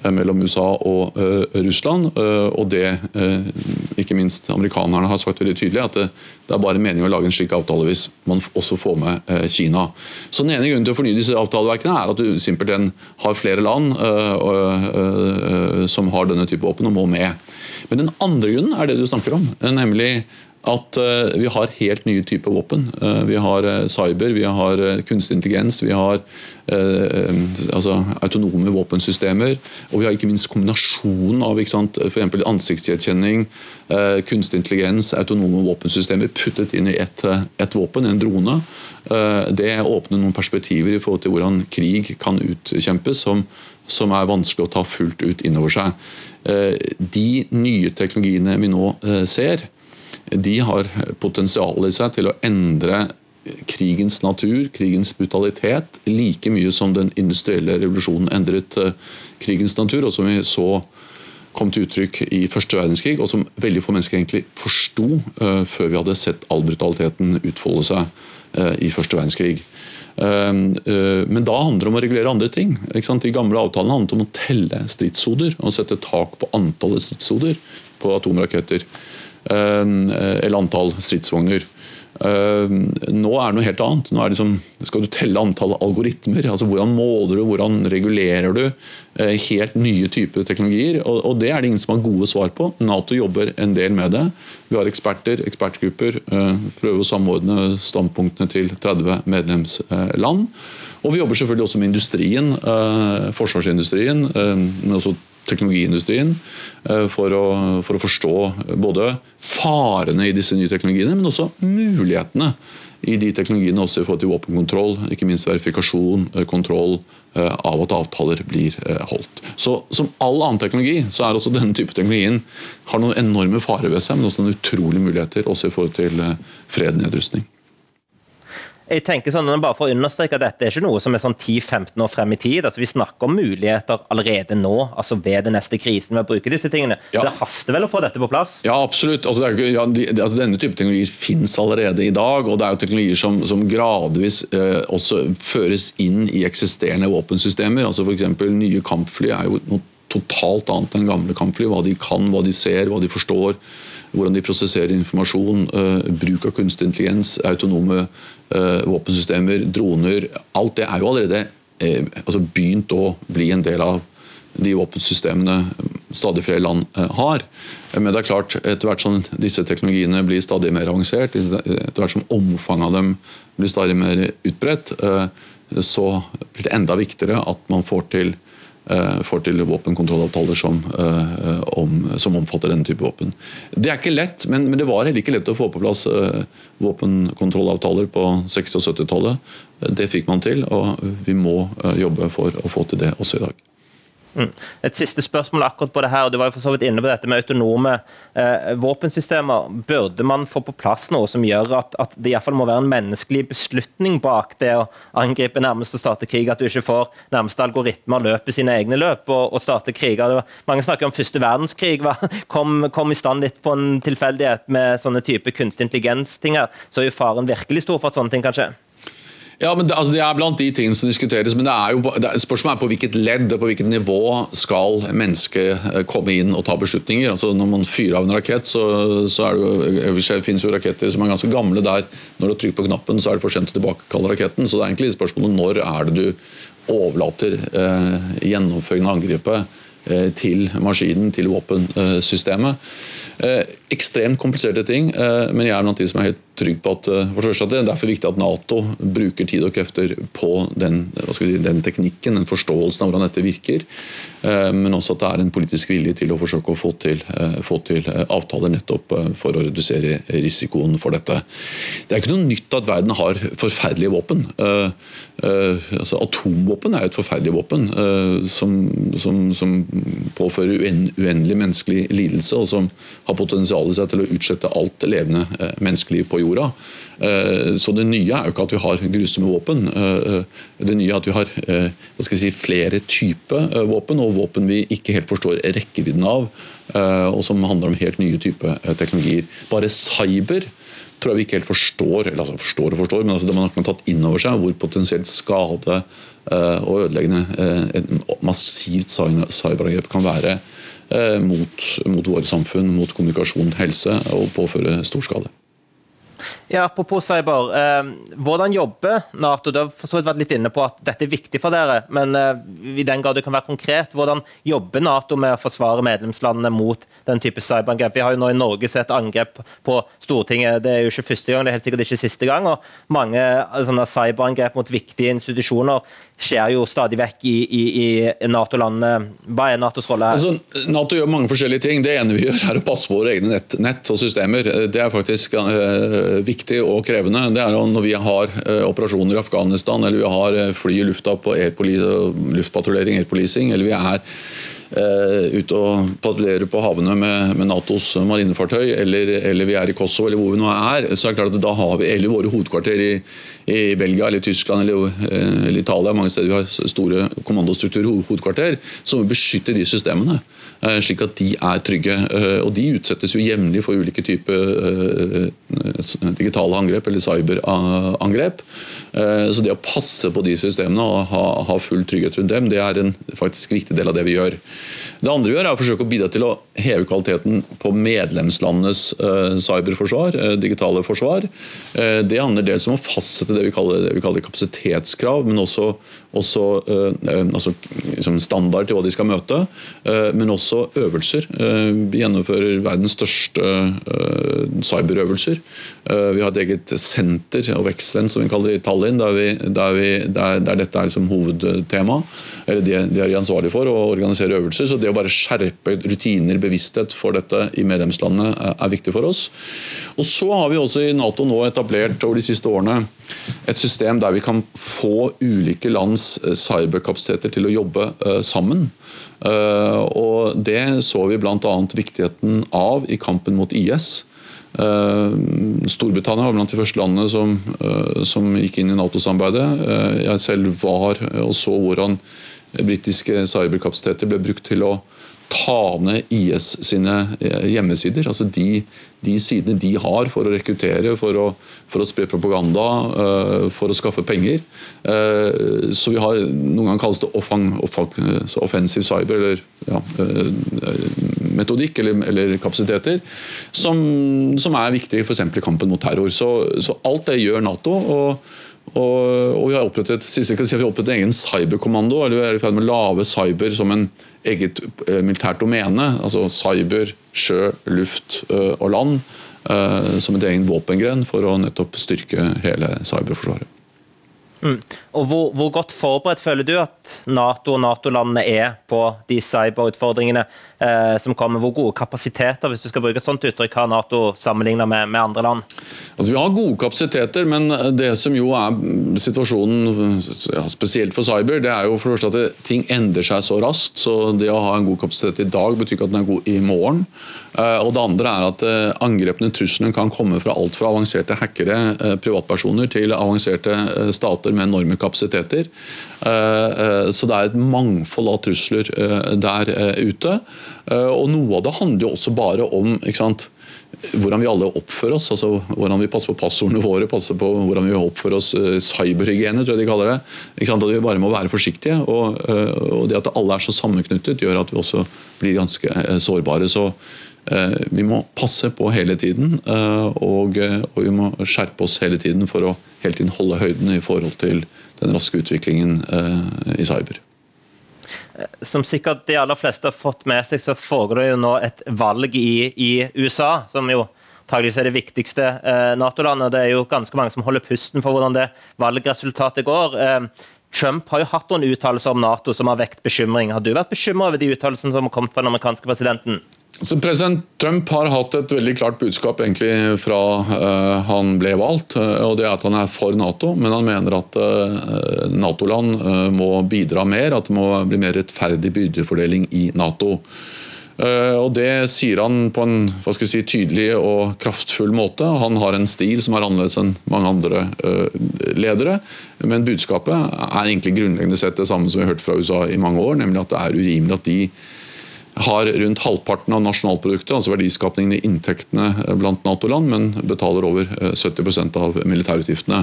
Eh, mellom USA og Russland. Og det, ikke minst amerikanerne har sagt veldig tydelig, at det, det, er bare meningen å lage en slik avtale hvis man også får med Kina. Så Den ene grunnen til å fornye disse avtaleverkene er at du simpelthen har flere land som har denne type våpen og må med. Men den andre grunnen er det du snakker om, nemlig at uh, vi har helt nye typer våpen. Uh, vi har cyber, vi har kunstig intelligens, vi har altså, autonome våpensystemer. Og vi har ikke minst kombinasjonen av f.eks. ansiktsgjenkjenning, kunstig intelligens, autonome våpensystemer puttet inn i ett et våpen, en drone. det åpner noen perspektiver i forhold til hvordan krig kan utkjempes, som, som er vanskelig å ta fullt ut inn over seg. De nye teknologiene vi nå ser, de har potensial i seg til å endre krigens natur, krigens brutalitet, like mye som den industrielle revolusjonen endret eh, krigens natur, og som vi så kom til uttrykk i første verdenskrig, og som veldig få mennesker egentlig forsto uh, før vi hadde sett all brutaliteten utfolde seg uh, i første verdenskrig. Uh, men da handler det om å regulere andre ting. De gamle avtalene handlet om å telle stridshoder og sette tak på antallet stridshoder på atomraketter. Eller antall stridsvogner. Ehm, nå er det noe helt annet. Nå liksom, skal du telle antall algoritmer. altså Hvordan måler du, hvordan regulerer du? Eh, helt nye typer teknologier. Og, og, Det er det ingen som har gode svar på. Nato jobber en del med det. Vi har eksperter, ekspertgrupper. Eh, prøver å samordne standpunktene til 30 medlemsland. Og vi jobber selvfølgelig også med industrien, eh, forsvarsindustrien, men også teknologiindustrien eh, for å, for å, forstå både farene i disse nye teknologiene, men også mulighetene i de teknologiene også i forhold til våpenkontroll, ikke minst verifikasjon, eh, kontroll eh, av at avtaler blir holdt. Så Som all annen teknologi så er også denne type teknologien har noen enorme farer ved seg, men også noen utrolige muligheter også i forhold til fred og nedrustning. Jeg tenker sånn, bare for å understreke at Dette er ikke noe som er sånn 10-15 år frem i tid. altså Vi snakker om muligheter allerede nå, altså ved den neste krisen med å bruke disse tingene. Ja. Det haster vel å få dette på plass? Ja, absolutt. Altså, er, ja, de, altså, denne type teknologier finnes allerede i dag. og Det er jo teknologier som, som gradvis eh, også føres inn i eksisterende våpensystemer. altså F.eks. nye kampfly er jo noe totalt annet enn gamle kampfly. Hva de kan, hva de ser, hva de forstår hvordan de prosesserer informasjon, uh, bruk av kunstig intelligens, autonome våpensystemer, droner. Alt det er jo allerede uh, altså begynt å bli en del av de våpensystemene stadig flere land har. Men det er klart, etter hvert som disse teknologiene blir stadig mer avansert, etter hvert som omfanget av dem blir stadig mer utbredt, så blir det enda viktigere at man får til Eh, får til våpenkontrollavtaler som, eh, om, som, omfatter denne type våpen. Det er ikke lett, men, men, det var heller ikke lett å få på plass eh, våpenkontrollavtaler på 60- og 70-tallet. Det fikk man til, og vi må jobbe for å få til det også i dag. Mm. Et siste spørsmål akkurat på det her, og du var jo for så vidt inne på dette med autonome eh, våpensystemer. Burde man få på plass noe som gjør at, at det iallfall må være en menneskelig beslutning bak det å angripe nærmest og starte krig? At du ikke får nærmeste algoritmer løpe sine egne løp og, og starte kriger? Mange snakker om første verdenskrig kom, kom, i stand litt på en tilfeldighet med sånne type kunstig intelligens-ting her. Så er jo faren virkelig stor for at sånne ting kan skje. Ja, men det, altså, det, er blant de tingene som diskuteres. men det er jo, det, Spørsmålet er på hvilket ledd og på hvilket nivå skal mennesket eh, komme inn og ta beslutninger. Altså, når man fyrer av en rakett, så, så er det jo, det finnes jo raketter som er ganske gamle der når du trykker på knappen, så er det for sent å tilbakekalle raketten. Så det er egentlig spørsmålet når er det du overlater eh, gjennomføringen av angrepet eh, til maskinen, til våpensystemet. Eh, ekstremt kompliserte ting, eh, men jeg er blant de som er helt trygg på at, eh, for det, at det er derfor viktig at Nato bruker tid og krefter på den, si, den teknikken, den forståelsen av hvordan dette virker. Eh, men også at det er en politisk vilje til å forsøke å få til, eh, få til avtaler nettopp for å redusere risikoen for dette. Det er ikke noe nytt at verden har forferdelige våpen. Altså, atomvåpen er jo et forferdelig våpen som, som, som påfører uendelig menneskelig lidelse, og som har potensial i seg til å utslette alt levende menneskeliv på jorden jorda. Eh, så det nye er jo ikke at vi har grusomme våpen. Eh, eh, det nye er at vi har si, flere typer våpen, og våpen vi ikke helt forstår rekkevidden av, og som handler om helt nye typer teknologier. Bare cyber tror jeg vi ikke helt forstår, eller altså forstår og forstår, men altså det man har tatt inn over seg hvor potensielt skade og ødeleggende et massivt cyberangrep kan være mot, mot våre samfunn, mot kommunikasjon, helse og påføre stor skade. Ja, Apropos cyber. Eh, hvordan jobber Nato? Du har for vært litt inne på at dette er viktig for dere, men eh, i den grad det kan være konkret, hvordan jobber Nato med å forsvare medlemslandene mot den type cyberangrep? Vi har jo nå i Norge sett angrep på Stortinget. Det er jo ikke første gang, det er helt sikkert ikke siste gang. og Mange eh, sånne cyberangrep mot viktige institusjoner skjer jo stadig vekk i, i, i Nato-landene. Hva er Natos rolle? Altså, Nato gjør mange forskjellige ting. Det ene vi gjør, er å passe på våre egne nett, nett og systemer. Det er faktisk uh, viktig og krevende. Det er når vi har uh, operasjoner i Afghanistan, eller vi har uh, fly i lufta på luftpatruljering, airpolicing, eller vi er uh, ute og patruljerer på havene med, med Natos marinefartøy, eller, eller, vi er i Kosovo, eller hvor vi nå er, så er det klart at da har vi eller våre hovedkvarter i, i Belgia eller Tyskland eller, eller, Italia, mange steder vi har store kommandostrukturer, hovedkvarter, så må vi beskytte de systemene. Slik at de er trygge. Og de utsettes jo jevnlig for ulike typer digitale angrep eller cyberangrep. Eh, så det å passe på de systemene og ha, full trygghet rundt dem, det er en faktisk viktig del av det vi gjør. Det andre vi gjør er å forsøke å bidra til å heve kvaliteten på medlemslandenes cyberforsvar, digitale forsvar. Det handler dels om å fastsette det vi kaller, det vi kaller kapasitetskrav, men også, også altså, liksom standard til hva de skal møte. men også øvelser. vi gjennomfører verdens største cyberøvelser. vi har et eget senter og Vexlen, som vi kaller det i Tallinn, der, vi, der, vi, der, der dette er liksom hovedtema. Eller de, de er ansvarlig for, å organisere øvelser. så det å bare skjerpe rutiner, bevissthet for dette i medlemslandene er viktig for oss. Og Så har vi også i Nato nå etablert over de siste årene et system der vi kan få ulike lands eh, cyberkapasiteter til å jobbe eh, sammen. Eh, og Det så vi bl.a. viktigheten av i kampen mot IS. Storbritannia var blant de første landene som, som gikk inn i Nato-samarbeidet. Jeg selv var og så hvordan britiske cyberkapasiteter ble brukt til å ta ned IS sine eh, hjemmesider. altså de, de sidene de har for å rekruttere, for å, for å spre propaganda, uh, for å skaffe penger. Uh, så vi har Noen ganger kalles det offang, offang, offensive cyber, eller ja, metodikk eller, eller kapasiteter, som, som, er viktig f.eks. i kampen mot terror. Så, så alt det gjør Nato. og og, vi har opprettet, siste kan si, vi har opprettet en egen cyberkommando. eller Vi er i ferd med å lage cyber som en eget eh, militært domene. altså Cyber, sjø, luft eh, og land. Eh, som en egen våpengren for å nettopp styrke hele cyberforsvaret. Mm. Og hvor, hvor, godt forberedt føler du at Nato og Nato-landene er på de cyberutfordringene eh, som kommer? Hvor gode kapasiteter hvis du skal bruke et sånt uttrykk, har Nato sammenlignet med, med, andre land? Altså, vi har gode kapasiteter, men det som jo er situasjonen ja, spesielt for cyber, det er jo for at ting endrer seg så raskt. så Det å ha en god kapasitet i dag betyr ikke at den er god i morgen. Eh, og Det andre er at eh, angrepene truslene kan komme fra alt fra avanserte hackere, eh, privatpersoner, til avanserte stater med enorme kapasiteter. Så det er et mangfold av trusler der ute. Og Noe av det handler jo også bare om ikke sant, hvordan vi alle oppfører oss. altså Hvordan vi passer på passordene våre, passer på hvordan vi oppfører oss. Cyberhygiene, tror jeg de kaller det. At vi bare må være forsiktige. Og, og det at alle er så sammenknyttet, gjør at vi også blir ganske sårbare. så vi må passe på hele tiden, eh, og, eh, og, vi må skjerpe oss hele tiden for å hele tiden holde høyden i forhold til den raske utviklingen i cyber. Som sikkert de aller fleste har fått med seg, så foregår det jo nå et valg i, i USA, som jo antakeligvis er det viktigste eh, Nato-landet. Det er jo ganske mange som holder pusten for hvordan det valgresultatet går. Eh, Trump har jo hatt noen uttalelser om Nato som har vekt bekymring. Har du vært bekymra over de uttalelsene som har kommet fra den amerikanske presidenten? Så President Trump har hatt et veldig klart budskap egentlig fra uh, han ble valgt. Uh, og det er at Han er for Nato, men han mener at uh, Nato-land må bidra mer. At det må bli mer rettferdig byrdefordeling i Nato. Og Det sier han på en si, tydelig og kraftfull måte. Han har en stil som er annerledes enn mange andre ledere. Men budskapet er egentlig grunnleggende sett det samme som vi har hørt fra USA i mange år, nemlig at det er urimelig at de har rundt halvparten av nasjonalproduktet, altså verdiskapningen i inntektene blant Nato-land, men betaler over 70 eh, av militærutgiftene.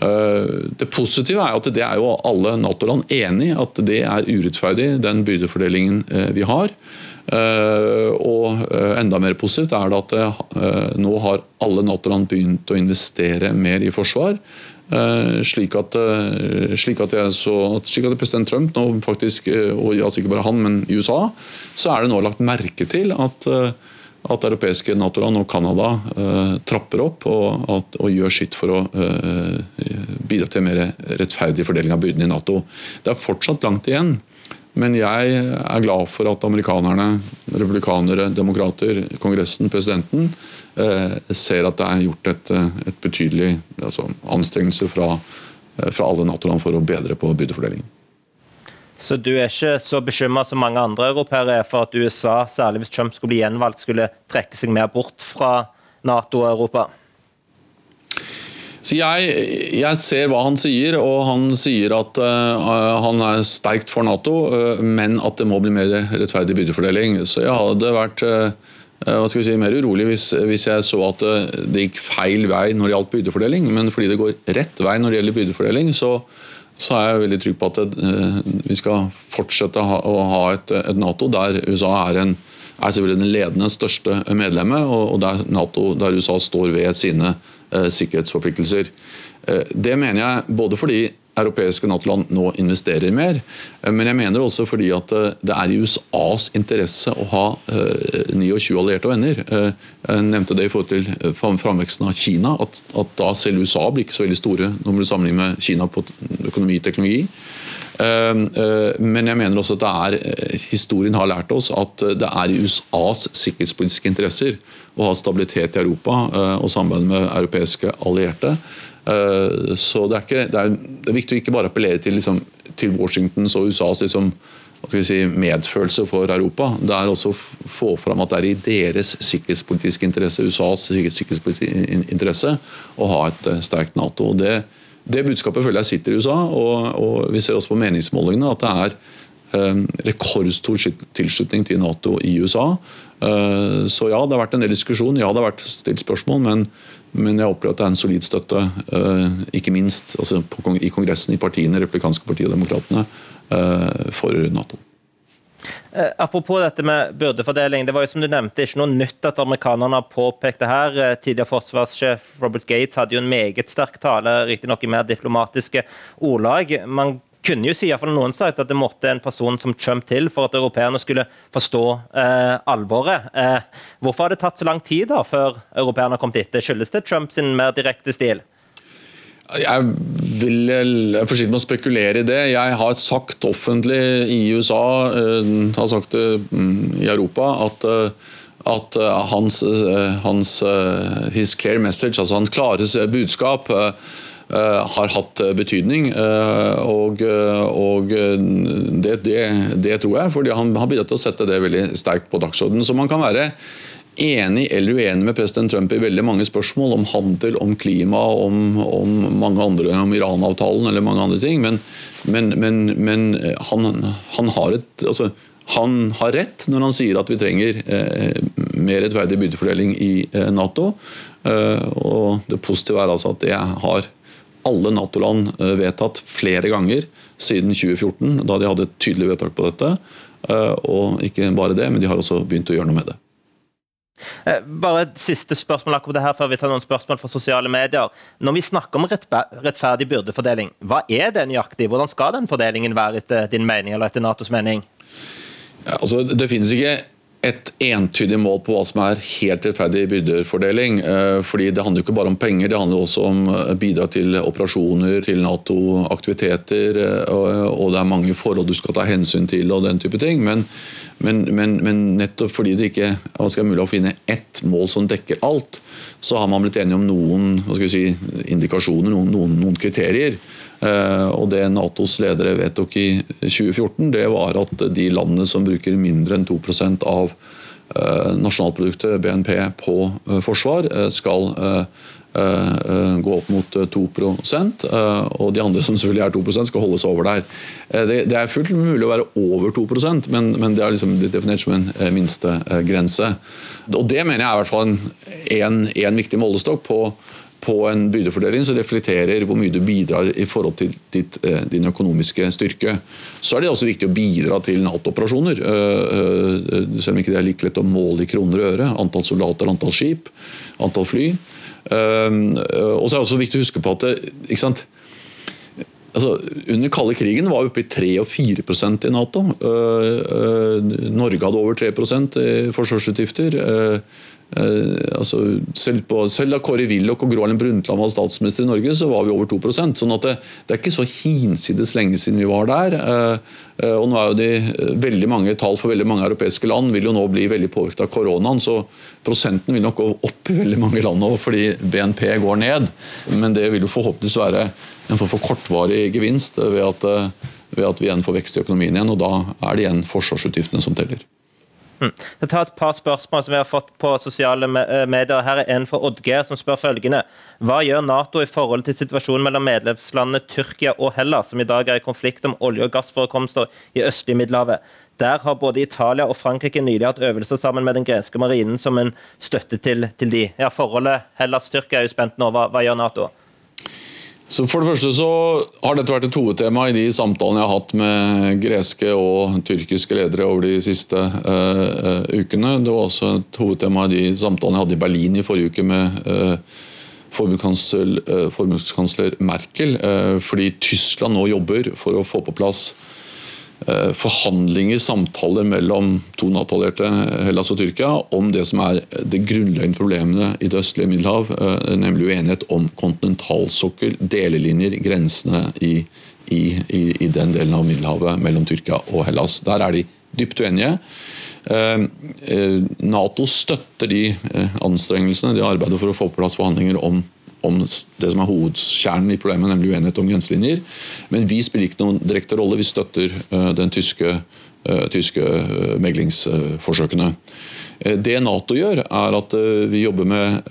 Eh, det positive er at det er jo alle Nato-land enig i at det er urettferdig, den byrdefordelingen eh, vi har. Og enda mer positivt er det at nå har alle Nato-land begynt å investere mer i forsvar. Eh, slik at, eh, slik at, så, slik at president Trump nå faktisk, eh, og altså ikke bare han, men i USA, så er det nå lagt merke til at, at europeiske Nato-land og Canada uh, trapper opp og, at, og, gjør sitt for å uh, bidra til en mer rettferdig fordeling av byrdene i Nato. Det er fortsatt langt igjen. Men jeg er glad for at amerikanerne, republikanere, demokrater, Kongressen, presidenten eh, ser at det er gjort et, eh, et betydelig altså, anstrengelse fra, eh, fra alle Nato-land for å bedre på byrdefordelingen. Så du er ikke så bekymra som mange andre europeere er for at USA, særlig hvis Trump skulle bli gjenvalgt, skulle trekke seg mer bort fra Nato og Europa? Så jeg, jeg, ser hva han sier, og han sier at uh, han er sterkt for Nato, uh, men at det må bli mer rettferdig byrdefordeling. Så jeg hadde vært uh, hva skal vi si, mer urolig hvis, hvis, jeg så at det gikk feil vei når det gjaldt byrdefordeling. Men fordi det går rett vei når det gjelder byrdefordeling, så, så er jeg veldig trygg på at vi skal fortsette å ha et, et Nato der USA er en er selvfølgelig den ledende største medlemmet, og der, NATO, der USA står ved sine Eh, sikkerhetsforpliktelser. Eh, det mener jeg både fordi europeiske Nato-land nå investerer mer, eh, men jeg mener også fordi at det er i USAs interesse å ha 29 allierte og venner. Jeg nevnte det i forhold til framveksten av Kina, at, at da selv USA blir ikke så veldig store når man sammenligner med Kina på økonomi og teknologi. Men jeg mener også at det er, historien har lært oss at det er i USAs sikkerhetspolitiske interesser å ha stabilitet i Europa eh, og samarbeid med europeiske allierte. Eh, så det er, ikke, det er, det er viktig å ikke bare appellere til, liksom, til Washingtons og USAs liksom, si, medfølelse for Europa. Det er også å få fram at det er i deres sikkerhetspolitiske interesse, USAs sikkerhetspolitiske interesse, å ha et eh, sterkt Nato. Det, det budskapet føler jeg sitter i USA, og, og vi ser også på meningsmålingene at det er eh, rekordstor tilslutning til Nato i USA. Eh, så ja, det har vært en del diskusjon, ja det har vært stilt spørsmål, men, men jeg opplever at det er en solid støtte, eh, ikke minst altså, på, i Kongressen, i partiene, republikanske partiet og demokratene, Eh, for Nato. Apropos dette med byrdefordeling. Det var jo som du nevnte ikke noe nytt at amerikanerne har påpekt det her. Tidligere forsvarssjef Robert Gates hadde jo en meget sterk tale, riktignok i mer diplomatiske ordlag. Man kunne jo si, noen sagt, at det måtte en person som Trump til for at europeerne skulle forstå eh, alvoret. Eh, hvorfor har det tatt så lang tid da, før europeerne har kommet etter? Skyldes det Trumps mer direkte stil? Jeg vil forsiktig med å spekulere i det. Jeg har sagt offentlig i USA, eh, har sagt det um, i Europa, at, eh, at uh, hans, hans his clear message, altså hans klare budskap, har hatt betydning. Og, og det, det, det, tror jeg, fordi han har bidratt til å sette det veldig sterkt på dagsordenen. Så man kan være enig eller uenig med president Trump i veldig mange spørsmål om handel, om klima, om, om mange andre, om Iran-avtalen eller mange andre ting. Men, men, men, men han, han, har et, altså, han, har rett når han sier at vi trenger eh, mer rettferdig byrdefordeling i eh, Nato. Eh, og Det positive er altså at det har alle Nato-land eh, vedtatt flere ganger siden 2014, da de hadde et tydelig vedtak på dette. Eh, og ikke bare det, men de har også begynt å gjøre noe med det. Eh, bare et siste spørsmål akkurat det her før vi tar noen spørsmål fra sosiale medier. Når vi snakker om rettferdig byrdefordeling, hva er det nøyaktig? Hvordan skal den fordelingen være etter din mening, eller etter Natos mening? Ja, altså, det finnes ikke et entydig mål på hva som er helt rettferdig byrdefordeling. Eh, fordi Det handler jo ikke bare om penger, det handler også om eh, bidrag til operasjoner, til Nato-aktiviteter. Og det er mange forhold du skal ta hensyn til og den type ting. Men, men, men, men nettopp fordi det ikke er mulig å finne ett mål som dekker alt, så har man blitt enige om noen si, indikasjoner, noen, noen, noen kriterier. Eh, og Det Natos ledere vedtok i 2014, det var at de landene som bruker mindre enn 2% av eh, nasjonalproduktet, BNP, på eh, forsvar, skal gå opp mot 2% og de andre som selvfølgelig er 2% skal holdes over der. Det er fullt mulig å være over 2 men, men det har liksom blitt definert som en minstegrense. Og Det mener jeg er i hvert fall en, en, viktig målestokk på på en byrdefordeling som reflekterer hvor mye du bidrar i forhold til ditt, eh, din økonomiske styrke. Så er det også viktig å bidra til Nato-operasjoner. Eh, eh, selv om ikke det er like lett å måle i kroner og øre. Antall soldater, antall skip, antall fly. Og så er det også viktig å huske på at ikke sant? Altså, under kalde krigen var vi oppe i 3 og 4% i Nato. Norge hadde over 3% i forsvarsutgifter. Eh, altså, selv, på, selv, da Kåre Willoch og Gro Harlem Brundtland var statsminister i Norge, så var vi over 2 sånn at det, det, er ikke så hinsides lenge siden vi var der. Eh, eh, og nå er jo de veldig mange Tall for veldig mange europeiske land vil jo nå bli veldig påvirket av koronaen. Så prosenten vil nok gå opp i veldig mange land nå fordi BNP går ned. Men det vil jo forhåpentligvis være en form for kortvarig gevinst ved at, ved at vi igjen får vekst i økonomien igjen. Og da er det igjen forsvarsutgiftene som teller. Mm. Jeg tar et par spørsmål som vi har fått på sosiale eh, medier. Her er en fra Oddgeir som spør følgende. Hva gjør Nato i forhold til situasjonen mellom medlemslandene Tyrkia og Hellas, som i dag er i konflikt om olje- og gassforekomster i østlige Middelhavet? Der har både Italia og Frankrike nylig hatt øvelser sammen med den greske marinen som en støtte til, til de. Ja, Forholdet Hellas-Tyrkia er jo spent nå. Hva, hva gjør Nato? Så For det første så har dette vært et hovedtema i de samtalene jeg har hatt med greske og tyrkiske ledere over de siste uh, ukene. Det var også et hovedtema i de samtalene jeg hadde i Berlin i forrige uke med uh, forbundskansler Merkel. fordi Tyskland nå jobber for å få på plass Eh, forhandlinger, samtaler mellom to Nato-allierte, Hellas og Tyrkia, om det som er det grunnleggende problemene i det østlige Middelhav, eh, nemlig uenighet om kontinentalsokkel, delelinjer, grensene i, i, i, i, den delen av Middelhavet mellom Tyrkia og Hellas. Der er de dypt uenige. Eh, Nato støtter de anstrengelsene, de arbeider for å få på plass forhandlinger om om det som er hovedkjernen i problemet, nemlig uenighet om grenselinjer. Men vi spiller ikke noen direkte rolle. Vi støtter uh, den tyske tyske meglingsforsøkene. Det Nato gjør, er at vi jobber med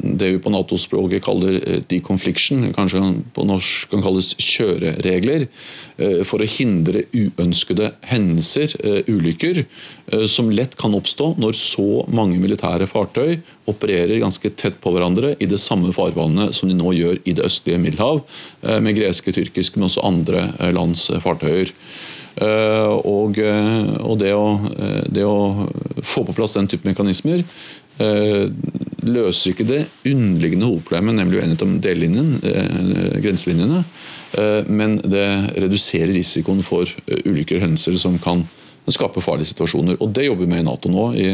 det vi på Nato-språket kaller deconfliction, kanskje på norsk kan kalles kjøreregler, for å hindre uønskede hendelser, ulykker, som lett kan oppstå når så mange militære fartøy opererer ganske tett på hverandre i det samme farvannet som de nå gjør i det østlige Middelhav, med greske, tyrkiske, men også andre lands fartøyer. Og, og det, å, det, å, få på plass den type mekanismer løser ikke det underliggende hovedproblemet, nemlig uenighet om delelinjen, grenselinjene, men det reduserer risikoen for ulykker og hendelser som kan skape farlige situasjoner. Og Det jobber vi med i Nato nå, i,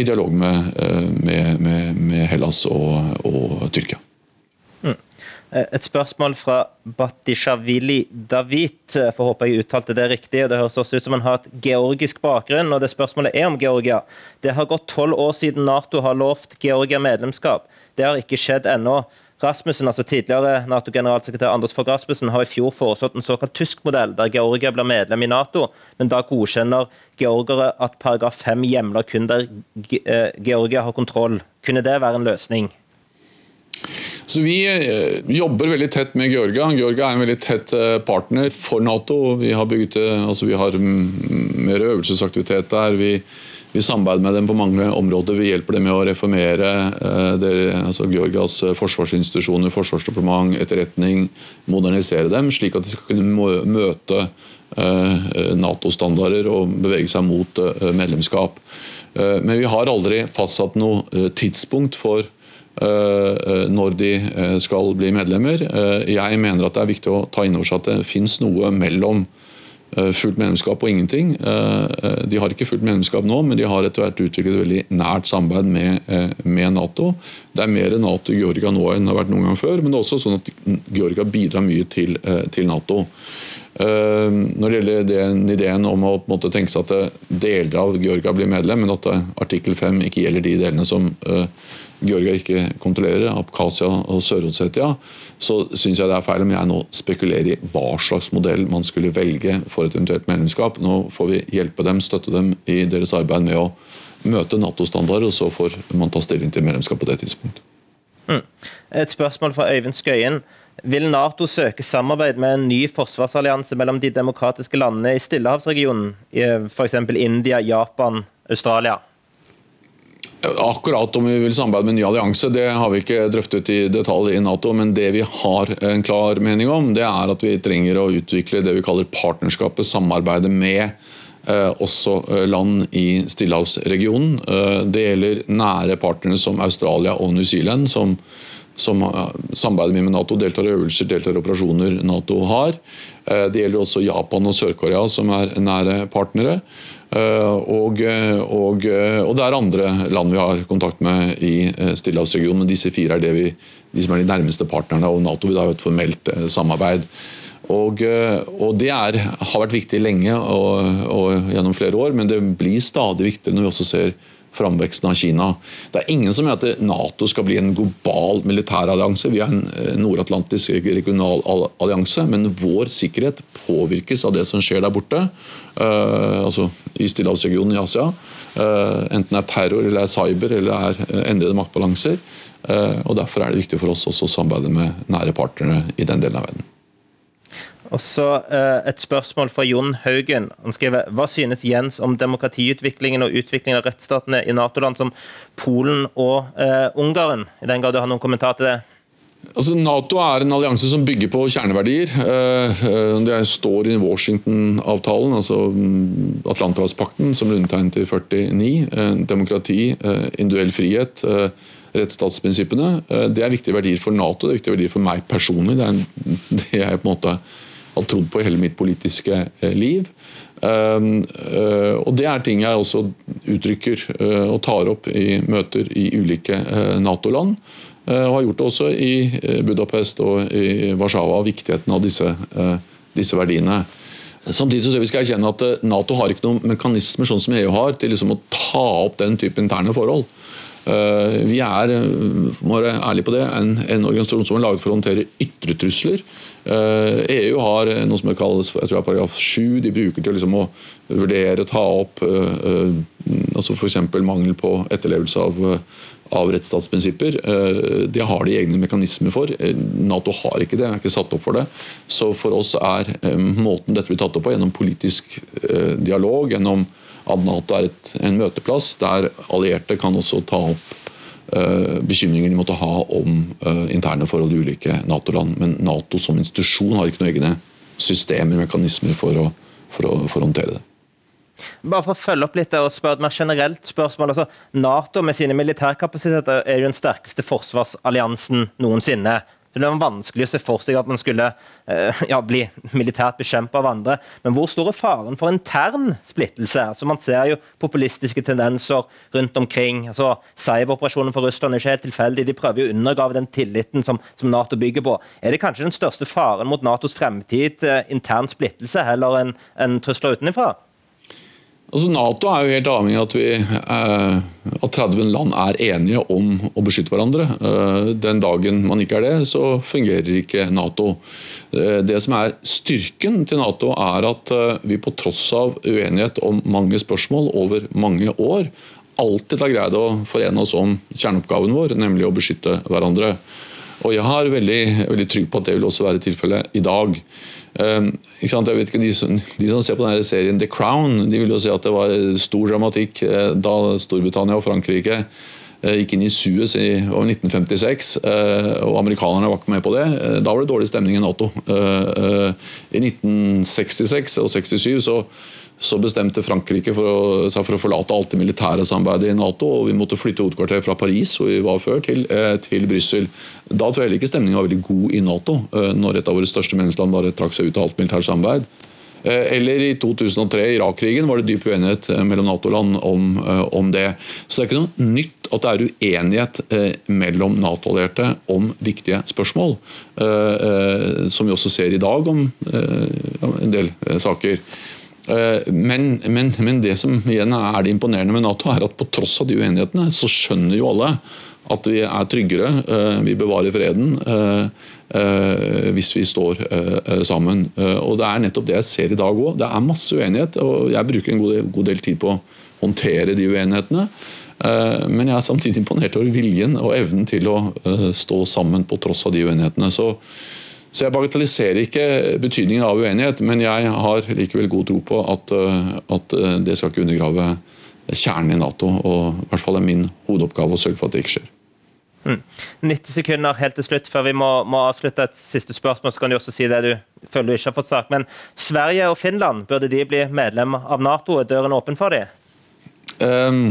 i dialog med, med, med, med Hellas og, og Tyrkia. Mm. Et spørsmål fra Batishavili David. For håper jeg uttalte det riktig. og Det høres også ut som han har et georgisk bakgrunn. og det Spørsmålet er om Georgia. Det har gått tolv år siden Nato har lovt Georgia medlemskap. Det har ikke skjedd ennå. Rasmussen, altså Tidligere Nato-generalsekretær Anders Fogh Rasmussen har i fjor foreslått en såkalt tysk modell, der Georgia blir medlem i Nato, men da godkjenner georgere at paragraf 5 hjemler kun der Georgia har kontroll. Kunne det være en løsning? Så Vi jobber veldig tett med Georgia. Georgia er en veldig tett partner for Nato. Vi har, bygget, altså vi har mer øvelsesaktivitet der. Vi vi samarbeider med dem på mange områder. Vi hjelper dem med å reformere eh, der, altså Georgias forsvarsinstitusjoner, forsvarsdepartement, etterretning. Modernisere dem, slik at de skal kunne møte eh, Nato-standarder og bevege seg mot eh, medlemskap. Men vi har aldri fastsatt noe tidspunkt for når de skal bli medlemmer. Jeg mener at det er viktig å ta inn over seg at det finnes noe mellom Eh, fullt medlemskap og ingenting. Eh, eh, de har ikke fullt medlemskap nå, men de har etter hvert utviklet et veldig nært samarbeid med, med, Nato. Det er mer Nato i Georgia nå enn det har vært noen gang før, men det er også sånn at Georgia bidrar mye til, til Nato. Når det gjelder den ideen om å måte, tenke seg at deler av Georgia blir medlem, men at artikkel 5 ikke gjelder de delene som Georgia ikke kontrollerer, Abkhasia og Sør-Ossetia, så syns jeg det er feil om jeg nå spekulerer i hva slags modell man skulle velge for et eventuelt medlemskap. Nå får vi hjelpe dem, støtte dem i deres arbeid med å møte Nato-standarder, og så får man ta stilling til medlemskap på det tidspunktet. Mm. Et spørsmål fra Øyvind Skøyen. Vil Nato søke samarbeid med en ny forsvarsallianse mellom de demokratiske landene i Stillehavsregionen, f.eks. India, Japan, Australia? Akkurat om vi vil samarbeide med en ny allianse, det har vi ikke drøftet i detalj i Nato. Men det vi har en klar mening om, det er at vi trenger å utvikle det vi kaller partnerskapet, samarbeidet med eh, også eh, land i Stillehavsregionen. Eh, det gjelder nære partnere som Australia og New Zealand, som, som samarbeider med Nato, deltar i øvelser, deltar i operasjoner Nato har. Det gjelder også Japan og Sør-Korea, som er nære partnere. Eh, og, eh, og, eh, og, det er andre land vi har kontakt med i Stillehavsregionen, men disse fire er vi, de som er de nærmeste partnerne av Nato. Vi har et formelt samarbeid. Og, og Det er, har vært viktig lenge og, og, gjennom flere år, men det blir stadig viktigere når vi også ser framveksten av Kina. Det er ingen som mener at Nato skal bli en global militærallianse. Vi er en nordatlantisk regional allianse, men vår sikkerhet påvirkes av det som skjer der borte. Uh, altså i Stillehavsregionen i Asia. Uh, enten det er terror, eller er cyber eller er uh, endrede maktbalanser. og Derfor er det viktig for oss også å samarbeide med nære partnere i den delen av verden. Og så Et spørsmål fra Jon Haugen. Han skriver Hva synes Jens om demokratiutviklingen og utviklingen av rettsstatene i Nato-land som Polen og Ungarn? I den grad du har noen kommentar til det? Altså, Nato er en allianse som bygger på kjerneverdier. Eh, eh, det står i Washington-avtalen, altså mm, Atlanterhavspakten, som ble undertegnet i 49. Eh, demokrati, individuell frihet, rettsstatsprinsippene. Det er viktige verdier for Nato, det er viktige verdier for meg personlig. Det er det jeg på en måte har trodd på i hele mitt politiske liv. Og Det er ting jeg også uttrykker og tar opp i møter i ulike Nato-land. Eh, og har gjort det også i eh, Budapest og i Warszawa, viktigheten av disse, eh, disse verdiene. Samtidig så vi skal erkjenne at Nato har ikke noen mekanismer sånn som EU har, til liksom å ta opp den type interne forhold. Vi er må være ærlige på det, en, en organisasjon som er laget for å håndtere ytre trusler. EU har noe som kalles jeg tror det er paragraf 7. De bruker til liksom å vurdere, ta opp altså f.eks. mangel på etterlevelse av, av rettsstatsprinsipper. Det har de egne mekanismer for. Nato har ikke det, er ikke satt opp for det. Så for oss er måten dette blir tatt opp på, gjennom politisk dialog, gjennom at Nato er et, en møteplass der allierte kan også ta opp bekymringer de måtte ha om uh, interne forhold i ulike Nato-land. Men Nato som institusjon har ikke noen egne systemer, mekanismer, for å, for å, for å håndtere det. Bare for å følge opp litt og spørre et mer generelt spørsmål. Altså, Nato med sine militærkapasiteter er jo den sterkeste forsvarsalliansen noensinne. Så Det var vanskelig å se for seg at man skulle uh, ja, bli militært bekjempet av andre. Men hvor stor er faren for intern splittelse? Altså, man ser jo populistiske tendenser rundt omkring. Altså, Cyberoperasjonen for Russland er ikke helt tilfeldig. De prøver jo å undergrave den tilliten som, som, Nato bygger på. Er det kanskje den største faren mot Natos fremtid uh, intern splittelse heller enn en trusler utenfra? Altså Nato er jo helt avhengig av at, vi, eh, at 30 land er enige om å beskytte hverandre. Eh, den dagen man ikke er det, så fungerer ikke Nato. Eh, det som er styrken til Nato, er at vi på tross av uenighet om mange spørsmål over mange år, alltid har greid å forene oss om kjerneoppgaven vår, nemlig å beskytte hverandre. Og Jeg er veldig, veldig trygg på at det vil også være tilfellet i dag. Um, jeg vet ikke, de som, de, som ser på denne serien The Crown, de vil jo si at det var stor dramatikk eh, da Storbritannia og Frankrike eh, gikk inn i Suez i 1956, eh, og amerikanerne var ikke med på det. Da var det dårlig stemning i Nato. I 1966 og 67 så så bestemte Frankrike for å, for å, forlate alt det militære samarbeidet i Nato. og Vi måtte flytte hovedkvarteret fra Paris, hvor vi var før, til, eh, til Brussel. Da tror jeg heller ikke stemningen var veldig god i Nato, eh, når et av våre største medlemsland bare trakk seg ut av alt militært samarbeid. Eh, eller i 2003, Irak-krigen, var det dyp uenighet mellom Nato-land om, om, det. Så det er ikke noe nytt at det er uenighet mellom Nato-allierte om viktige spørsmål. Som vi også ser i dag om en del saker. Eh, men, men, men, det som igjen er det imponerende med Nato, er at på tross av de uenighetene, så skjønner jo alle at vi er tryggere, eh, vi bevarer freden eh, hvis vi står sammen. Og Det er nettopp det jeg ser i dag òg. Det er masse uenighet, og jeg bruker en god del tid på å håndtere de uenighetene. Men jeg er samtidig imponert over viljen og evnen til å stå sammen på tross av de uenighetene. Så så Jeg bagatelliserer ikke betydningen av uenighet, men jeg har likevel god tro på at, eh, at eh, det skal ikke undergrave kjernen i Nato. og i hvert fall er min hovedoppgave å sørge for at det ikke skjer. Mm. 90 sekunder helt til slutt før vi må, må, avslutte et siste spørsmål. så kan du også si det du føler du ikke har fått sagt. Men Sverige og Finland, burde de bli medlem av Nato? Er døren åpen for dem? Um,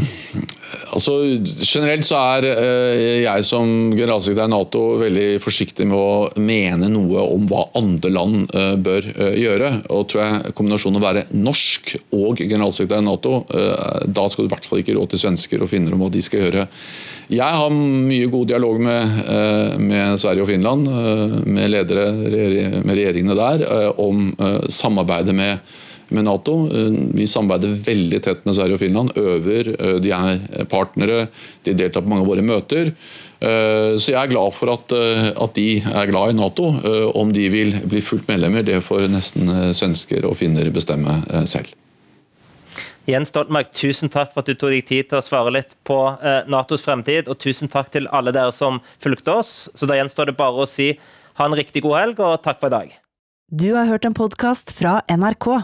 altså, generelt så er uh, jeg som generalsekretær i Nato veldig forsiktig med å mene noe om hva andre land uh, bør uh, gjøre. Og tror jeg Kombinasjonen å være norsk og generalsekretær i Nato, da skal du i hvert fall ikke råd til svensker og finner om hva de skal gjøre. Jeg har mye god dialog med, med Sverige og Finland, med ledere med regjeringene der, om samarbeidet med med Nato. Eh, vi samarbeider veldig tett med Sverige og Finland. Øver, eh, de er partnere, de deltar på mange av våre møter. Eh, så jeg er glad for at, at de er glad i Nato. Om de vil bli fullt medlemmer, det får nesten svensker og finner bestemme selv. Jens Stoltenberg, tusen takk for at du tok deg tid til å svare litt på Natos fremtid. Og tusen takk til alle dere som fulgte oss. Så da gjenstår det bare å si ha en riktig god helg, og takk for i dag. Du har hørt en podkast fra NRK.